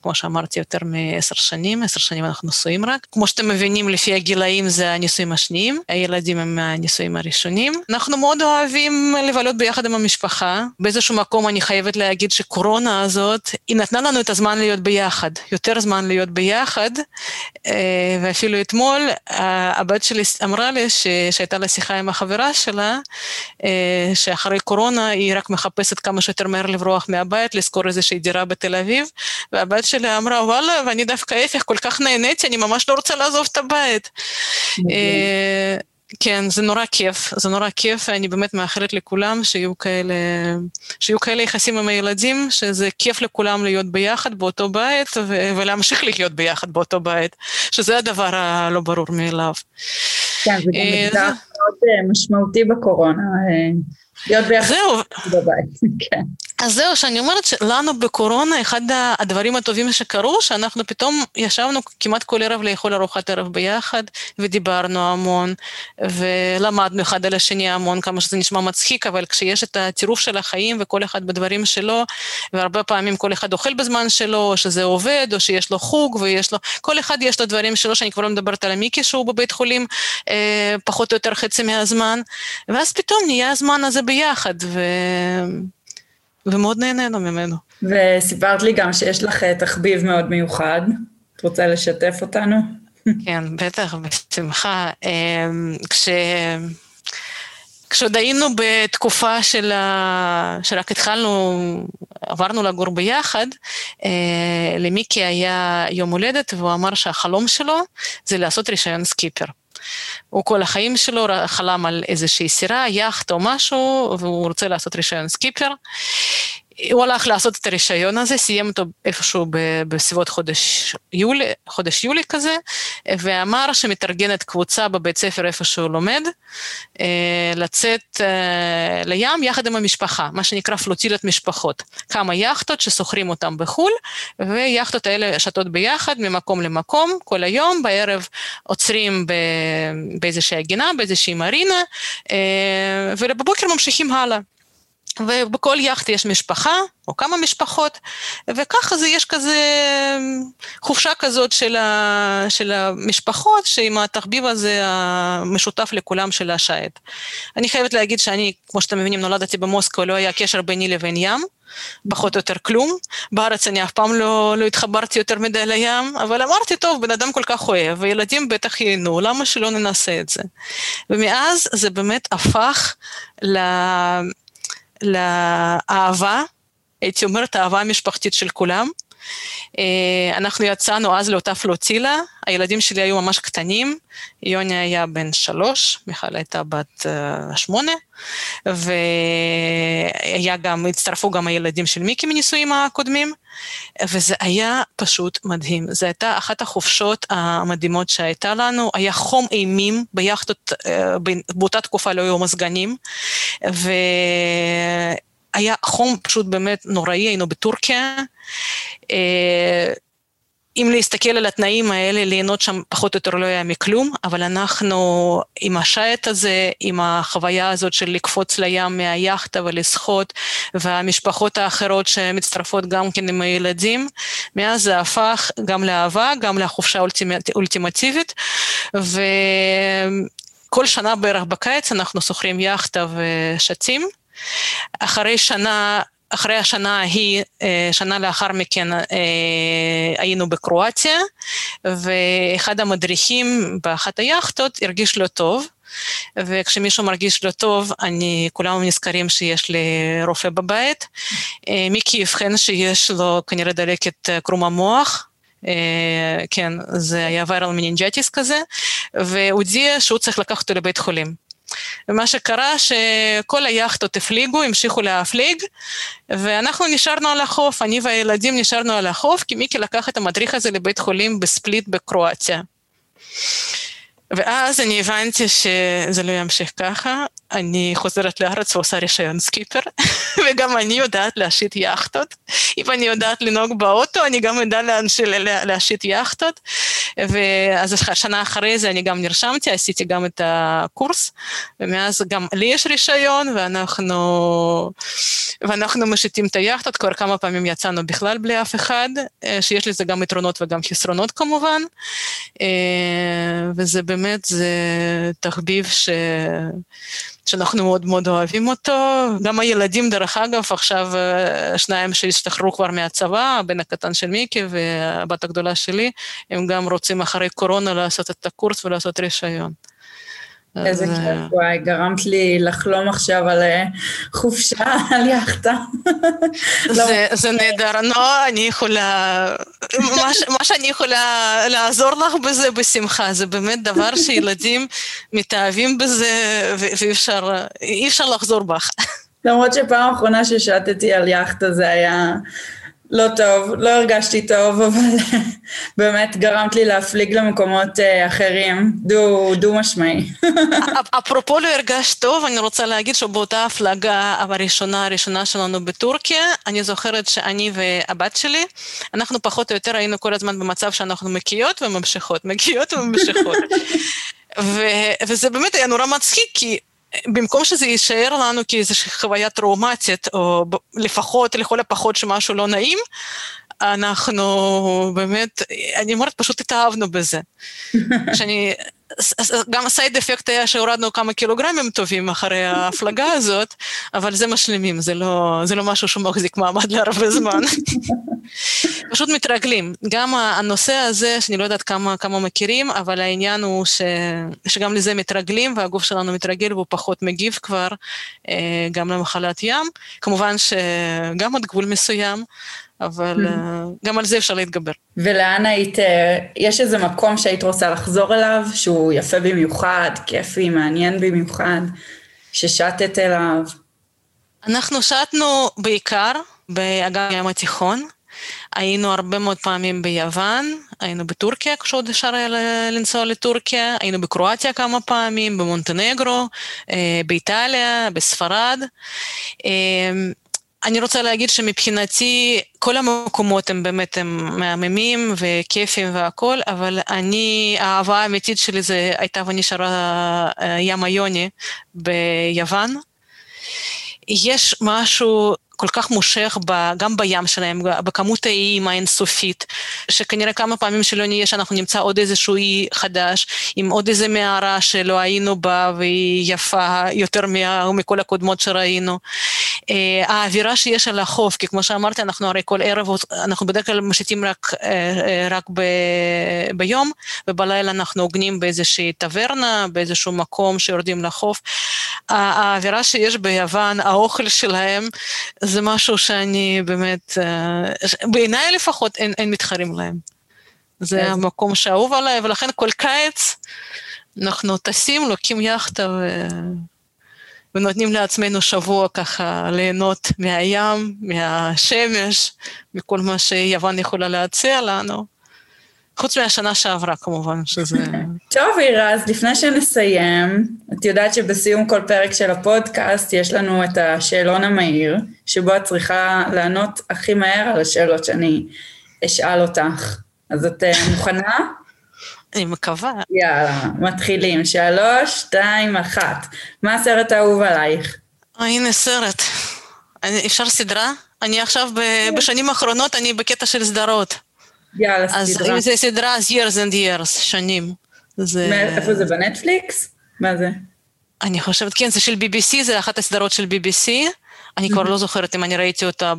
כמו שאמרתי, יותר מעשר שנים, עשר שנים אנחנו נשואים רק. כמו שאתם מבינים, לפי הגילאים זה הנישואים השניים, הילדים הם הנישואים הראשונים. אנחנו מאוד אוהבים לבלות ביחד עם המשפחה. באיזשהו מקום אני חייבת להגיד שקורונה הזאת, היא נתנה לנו את הזמן להיות ביחד, יותר זמן להיות ביחד, אה, ואפילו אתמול הבת שלי אמרה לי שהייתה לה שיחה עם החברה שלה, אה, שאחרי קורונה היא רק מחפשת כמה שיותר מהר לברוח מהבית, לשכור איזושהי דירה בתל אביב, והבת שלי אמרה, וואלה, ואני דווקא ההפך, כל כך נהניתי, אני ממש לא רוצה לעזוב את הבית. אה, כן, זה נורא כיף, זה נורא כיף, ואני באמת מאחלת לכולם שיהיו כאלה, שיהיו כאלה יחסים עם הילדים, שזה כיף לכולם להיות ביחד באותו בית, ו- ולהמשיך להיות ביחד באותו בית, שזה הדבר הלא ברור מאליו. כן, זה גם אה, אתגר מאוד אה, משמעותי בקורונה, להיות ביחד בבית, כן. אז זהו, שאני אומרת שלנו בקורונה, אחד הדברים הטובים שקרו, שאנחנו פתאום ישבנו כמעט כל ערב לאכול ארוחת ערב ביחד, ודיברנו המון, ולמדנו אחד על השני המון, כמה שזה נשמע מצחיק, אבל כשיש את הטירוף של החיים וכל אחד בדברים שלו, והרבה פעמים כל אחד אוכל בזמן שלו, או שזה עובד, או שיש לו חוג, ויש לו, כל אחד יש לו דברים שלו, שאני כבר לא מדברת על המיקי שהוא בבית חולים אה, פחות או יותר חצי מהזמן, ואז פתאום נהיה הזמן הזה ביחד, ו... ומאוד נהנינו ממנו. וסיפרת לי גם שיש לך אה, תחביב מאוד מיוחד. את רוצה לשתף אותנו? כן, בטח, בשמחה. כש... כשעוד היינו בתקופה של, ה... שרק התחלנו, עברנו לגור ביחד, אה, למיקי היה יום הולדת והוא אמר שהחלום שלו זה לעשות רישיון סקיפר. הוא כל החיים שלו חלם על איזושהי סירה, יאכט או משהו, והוא רוצה לעשות רישיון סקיפר. הוא הלך לעשות את הרישיון הזה, סיים אותו איפשהו בסביבות חודש יולי, חודש יולי כזה, ואמר שמתארגנת קבוצה בבית ספר איפה שהוא לומד, אה, לצאת אה, לים יחד עם המשפחה, מה שנקרא פלוטילת משפחות. כמה יאכטות ששוכרים אותם בחו"ל, ויאכטות האלה שתות ביחד ממקום למקום כל היום, בערב עוצרים באיזושהי גינה, באיזושהי מרינה, אה, ובבוקר ממשיכים הלאה. ובכל יאכט יש משפחה, או כמה משפחות, וככה זה, יש כזה חופשה כזאת של, ה, של המשפחות, שעם התחביב הזה המשותף לכולם של השייט. אני חייבת להגיד שאני, כמו שאתם מבינים, נולדתי במוסקו, לא היה קשר ביני לבין ים, פחות או יותר כלום. בארץ אני אף פעם לא, לא התחברתי יותר מדי לים, אבל אמרתי, טוב, בן אדם כל כך אוהב, וילדים בטח ייהנו, למה שלא ננסה את זה? ומאז זה באמת הפך ל... לאהבה, הייתי אומרת אהבה משפחתית של כולם. אה, אנחנו יצאנו אז לאותה פלוטילה, הילדים שלי היו ממש קטנים, יוני היה בן שלוש, מיכל הייתה בת uh, שמונה, והיה גם, הצטרפו גם הילדים של מיקי מנישואים הקודמים, וזה היה פשוט מדהים. זו הייתה אחת החופשות המדהימות שהייתה לנו, היה חום אימים ביאכטות, uh, באותה תקופה לא היו מזגנים, ו... היה חום פשוט באמת נוראי, היינו בטורקיה. אה, אם להסתכל על התנאים האלה, ליהנות שם פחות או יותר לא היה מכלום, אבל אנחנו עם השייט הזה, עם החוויה הזאת של לקפוץ לים מהיאכטה ולשחות, והמשפחות האחרות שמצטרפות גם כן עם הילדים, מאז זה הפך גם לאהבה, גם לחופשה אולטימטיבית, וכל שנה בערך בקיץ אנחנו שוכרים יאכטה ושתים. אחרי שנה, אחרי השנה ההיא, אה, שנה לאחר מכן אה, היינו בקרואטיה, ואחד המדריכים באחת היאכטות הרגיש לא טוב. וכשמישהו מרגיש לא טוב, אני, כולם נזכרים שיש לי רופא בבית. אה, מיקי אבחן שיש לו כנראה דלקת קרום המוח, כן, זה היה viral meningitis כזה, והודיע שהוא צריך לקחת אותו לבית חולים. ומה שקרה שכל היאכטות הפליגו, המשיכו להפליג, ואנחנו נשארנו על החוף, אני והילדים נשארנו על החוף, כי מיקי לקח את המדריך הזה לבית חולים בספליט בקרואטיה. ואז אני הבנתי שזה לא ימשיך ככה, אני חוזרת לארץ ועושה רישיון סקיפר, וגם אני יודעת להשית יאכטות. אם אני יודעת לנהוג באוטו, אני גם יודעת להשית יאכטות. ואז שנה אחרי זה אני גם נרשמתי, עשיתי גם את הקורס, ומאז גם לי יש רישיון, ואנחנו, ואנחנו משיתים את היאכטות, כבר כמה פעמים יצאנו בכלל בלי אף אחד, אה, שיש לזה גם יתרונות וגם חסרונות כמובן, אה, וזה באמת, זה תחביב ש... שאנחנו מאוד מאוד אוהבים אותו. גם הילדים, דרך אגב, עכשיו אה, שניים שהשתחררו כבר מהצבא, הבן הקטן של מיקי והבת הגדולה שלי, הם גם רוצים אחרי קורונה לעשות את הקורס ולעשות רישיון. איזה כיף, וואי, גרמת לי לחלום עכשיו על אה, חופשה על יאכטה. זה נהדר, נו, אני יכולה, מה שאני יכולה לעזור לך בזה בשמחה, זה באמת דבר שילדים מתאהבים בזה ואי אפשר לחזור בך. למרות שפעם אחרונה ששטתי על יאכטה זה היה לא טוב, לא הרגשתי טוב, אבל באמת גרמת לי להפליג למקומות אה, אחרים, דו, דו משמעי. אפרופו לא הרגשת טוב, אני רוצה להגיד שבאותה הפלגה הראשונה, הראשונה שלנו בטורקיה, אני זוכרת שאני והבת שלי, אנחנו פחות או יותר היינו כל הזמן במצב שאנחנו מקיאות וממשיכות, מקיאות וממשיכות. וזה באמת היה נורא מצחיק, כי במקום שזה יישאר לנו כאיזושהי חוויה טראומטית, או לפחות, לכל הפחות שמשהו לא נעים, אנחנו באמת, אני אומרת, פשוט התאהבנו בזה. שאני, גם הסייד אפקט היה שהורדנו כמה קילוגרמים טובים אחרי ההפלגה הזאת, אבל זה משלימים, זה לא, זה לא משהו שמחזיק מעמד להרבה זמן. פשוט מתרגלים. גם הנושא הזה, שאני לא יודעת כמה, כמה מכירים, אבל העניין הוא ש, שגם לזה מתרגלים, והגוף שלנו מתרגל והוא פחות מגיב כבר אה, גם למחלת ים. כמובן שגם עד גבול מסוים, אבל mm-hmm. גם על זה אפשר להתגבר. ולאן היית, אה, יש איזה מקום שהיית רוצה לחזור אליו, שהוא יפה במיוחד, כיפי, מעניין במיוחד, ששטת אליו? אנחנו שטנו בעיקר באגן הים התיכון. היינו הרבה מאוד פעמים ביוון, היינו בטורקיה כשעוד אפשר היה לנסוע לטורקיה, היינו בקרואטיה כמה פעמים, במונטנגרו, אה, באיטליה, בספרד. אני רוצה להגיד שמבחינתי כל המקומות הם באמת הם מהממים וכיפים והכול, אבל אני, האהבה האמיתית שלי זה הייתה ונשארה אה, ים היוני ביוון. יש משהו כל כך מושך ב, גם בים שלהם, בכמות האיים האינסופית, שכנראה כמה פעמים שלא נהיה שאנחנו נמצא עוד איזשהו אי חדש, עם עוד איזה מערה שלא היינו בה והיא יפה יותר מכל הקודמות שראינו. אה, האווירה שיש על החוף, כי כמו שאמרתי, אנחנו הרי כל ערב, אנחנו בדרך כלל משיתים רק, אה, אה, רק ב, ביום, ובלילה אנחנו עוגנים באיזושהי טברנה, באיזשהו מקום שיורדים לחוף. האווירה שיש ביוון, האוכל שלהם, זה משהו שאני באמת, בעיניי לפחות אין, אין מתחרים להם. זה המקום שאהוב עליי, ולכן כל קיץ אנחנו טסים, לוקחים יאכטה ו... ונותנים לעצמנו שבוע ככה ליהנות מהים, מהשמש, מכל מה שיוון יכולה להציע לנו. חוץ מהשנה שעברה כמובן, שזה... טוב, אירה, אז לפני שנסיים, את יודעת שבסיום כל פרק של הפודקאסט יש לנו את השאלון המהיר, שבו את צריכה לענות הכי מהר על השאלות שאני אשאל אותך. אז את אה, מוכנה? אני מקווה. יאללה, מתחילים. שלוש, שתיים, אחת. מה הסרט האהוב עלייך? הנה סרט. אפשר סדרה? אני עכשיו. בשנים האחרונות, אני בקטע של סדרות. יאללה, סדרה. אז אם זה סדרה, אז years and years, שנים. זה... איפה זה, בנטפליקס? מה זה? אני חושבת, כן, זה של BBC, זה אחת הסדרות של BBC. אני כבר לא זוכרת אם אני ראיתי אותה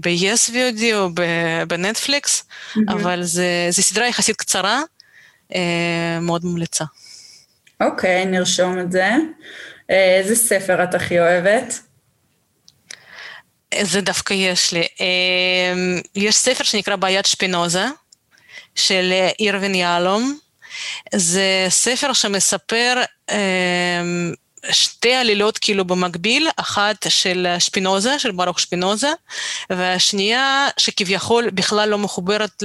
ב-yes VOD או בנטפליקס, אבל זו סדרה יחסית קצרה, אה, מאוד ממליצה. אוקיי, נרשום את זה. אה, איזה ספר את הכי אוהבת? זה דווקא יש לי. אה, יש ספר שנקרא בעיית שפינוזה, של אירווין יהלום. זה ספר שמספר שתי עלילות כאילו במקביל, אחת של שפינוזה, של ברוך שפינוזה, והשנייה שכביכול בכלל לא מחוברת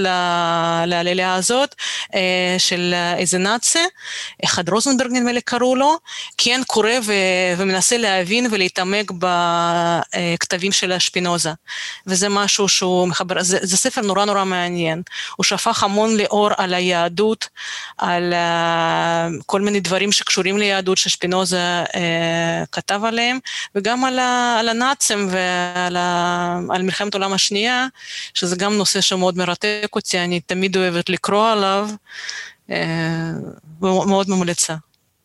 לעלילה הזאת, אה, של איזה נאצי, אחד רוזנברג נדמה לי קראו לו, כן קורא ו- ומנסה להבין ולהתעמק בכתבים של השפינוזה. וזה משהו שהוא מחבר, זה, זה ספר נורא נורא מעניין. הוא שפך המון לאור על היהדות, על uh, כל מיני דברים שקשורים ליהדות ששפינוזה אה, כתב עליהם, וגם על, ה, על הנאצים ועל ה, על מלחמת העולם השנייה, שזה גם נושא שמאוד מרתק אותי, אני תמיד אוהבת לקרוא עליו, אה, ומאוד ממליצה.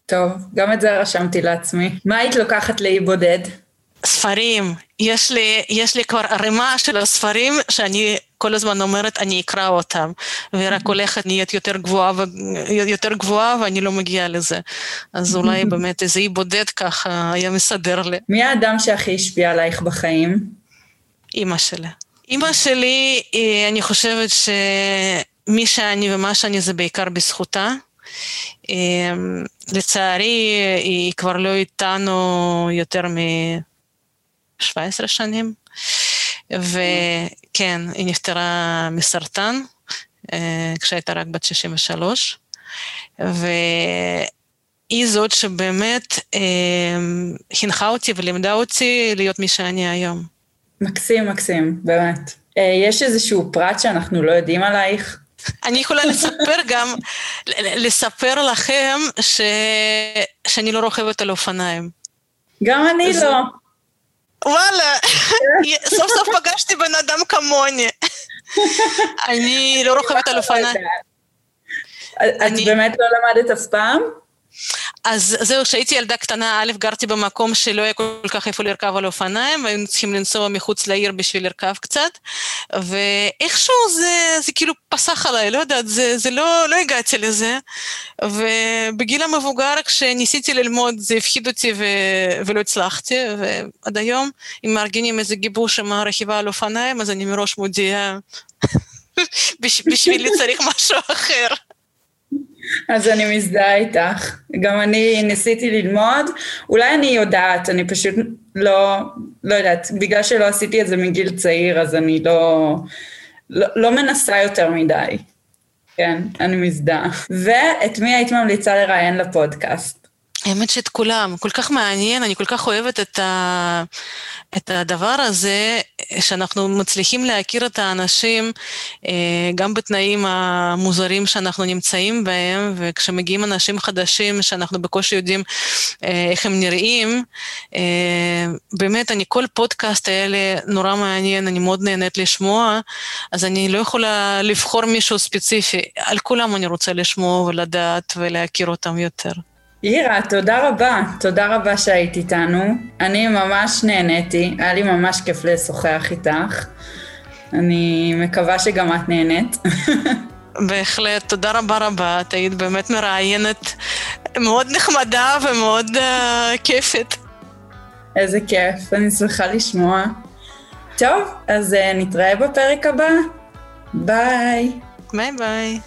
טוב, גם את זה רשמתי לעצמי. מה היית לוקחת לאי בודד? ספרים, יש לי, יש לי כבר ערימה של הספרים שאני כל הזמן אומרת, אני אקרא אותם, ורק הולכת נהיית יותר גבוהה, יותר גבוהה ואני לא מגיעה לזה. אז אולי באמת איזה אי בודד ככה היה מסדר לי. מי האדם שהכי השפיע עלייך בחיים? אימא שלי. אימא שלי, אה, אני חושבת שמי שאני ומה שאני זה בעיקר בזכותה. אה, לצערי, היא כבר לא איתנו יותר מ... 17 שנים, וכן, היא נפטרה מסרטן אה, כשהייתה רק בת 63, והיא זאת שבאמת אה, חינכה אותי ולימדה אותי להיות מי שאני היום. מקסים, מקסים, באמת. אה, יש איזשהו פרט שאנחנו לא יודעים עלייך? אני יכולה לספר גם, לספר לכם ש... שאני לא רוכבת על אופניים. גם אני זה... לא. וואלה, סוף סוף פגשתי בן אדם כמוני. אני לא רוכבת על אופניים. את באמת לא למדת אף פעם? אז זהו, כשהייתי ילדה קטנה, א', גרתי במקום שלא היה כל כך איפה לרכב על אופניים, והיינו צריכים לנסוע מחוץ לעיר בשביל לרכב קצת, ואיכשהו זה, זה כאילו פסח עליי, לא יודעת, זה, זה לא, לא הגעתי לזה, ובגיל המבוגר, כשניסיתי ללמוד, זה הפחיד אותי ו, ולא הצלחתי, ועד היום, אם מארגנים איזה גיבוש עם הרכיבה על אופניים, אז אני מראש מודיעה, בשבילי צריך משהו אחר. אז אני מזדהה איתך. גם אני ניסיתי ללמוד, אולי אני יודעת, אני פשוט לא, לא יודעת, בגלל שלא עשיתי את זה מגיל צעיר, אז אני לא, לא, לא מנסה יותר מדי. כן, אני מזדהה. ואת מי היית ממליצה לראיין לפודקאסט? האמת שאת כולם, כל כך מעניין, אני כל כך אוהבת את, ה, את הדבר הזה, שאנחנו מצליחים להכיר את האנשים אה, גם בתנאים המוזרים שאנחנו נמצאים בהם, וכשמגיעים אנשים חדשים שאנחנו בקושי יודעים אה, איך הם נראים, אה, באמת, אני כל פודקאסט האלה נורא מעניין, אני מאוד נהנית לשמוע, אז אני לא יכולה לבחור מישהו ספציפי, על כולם אני רוצה לשמוע ולדעת ולהכיר אותם יותר. אירה, תודה רבה. תודה רבה שהיית איתנו. אני ממש נהניתי, היה לי ממש כיף לשוחח איתך. אני מקווה שגם את נהנית. בהחלט, תודה רבה רבה. את היית באמת מראיינת מאוד נחמדה ומאוד uh, כיפת. איזה כיף, אני שמחה לשמוע. טוב, אז uh, נתראה בפרק הבא. ביי. ביי ביי.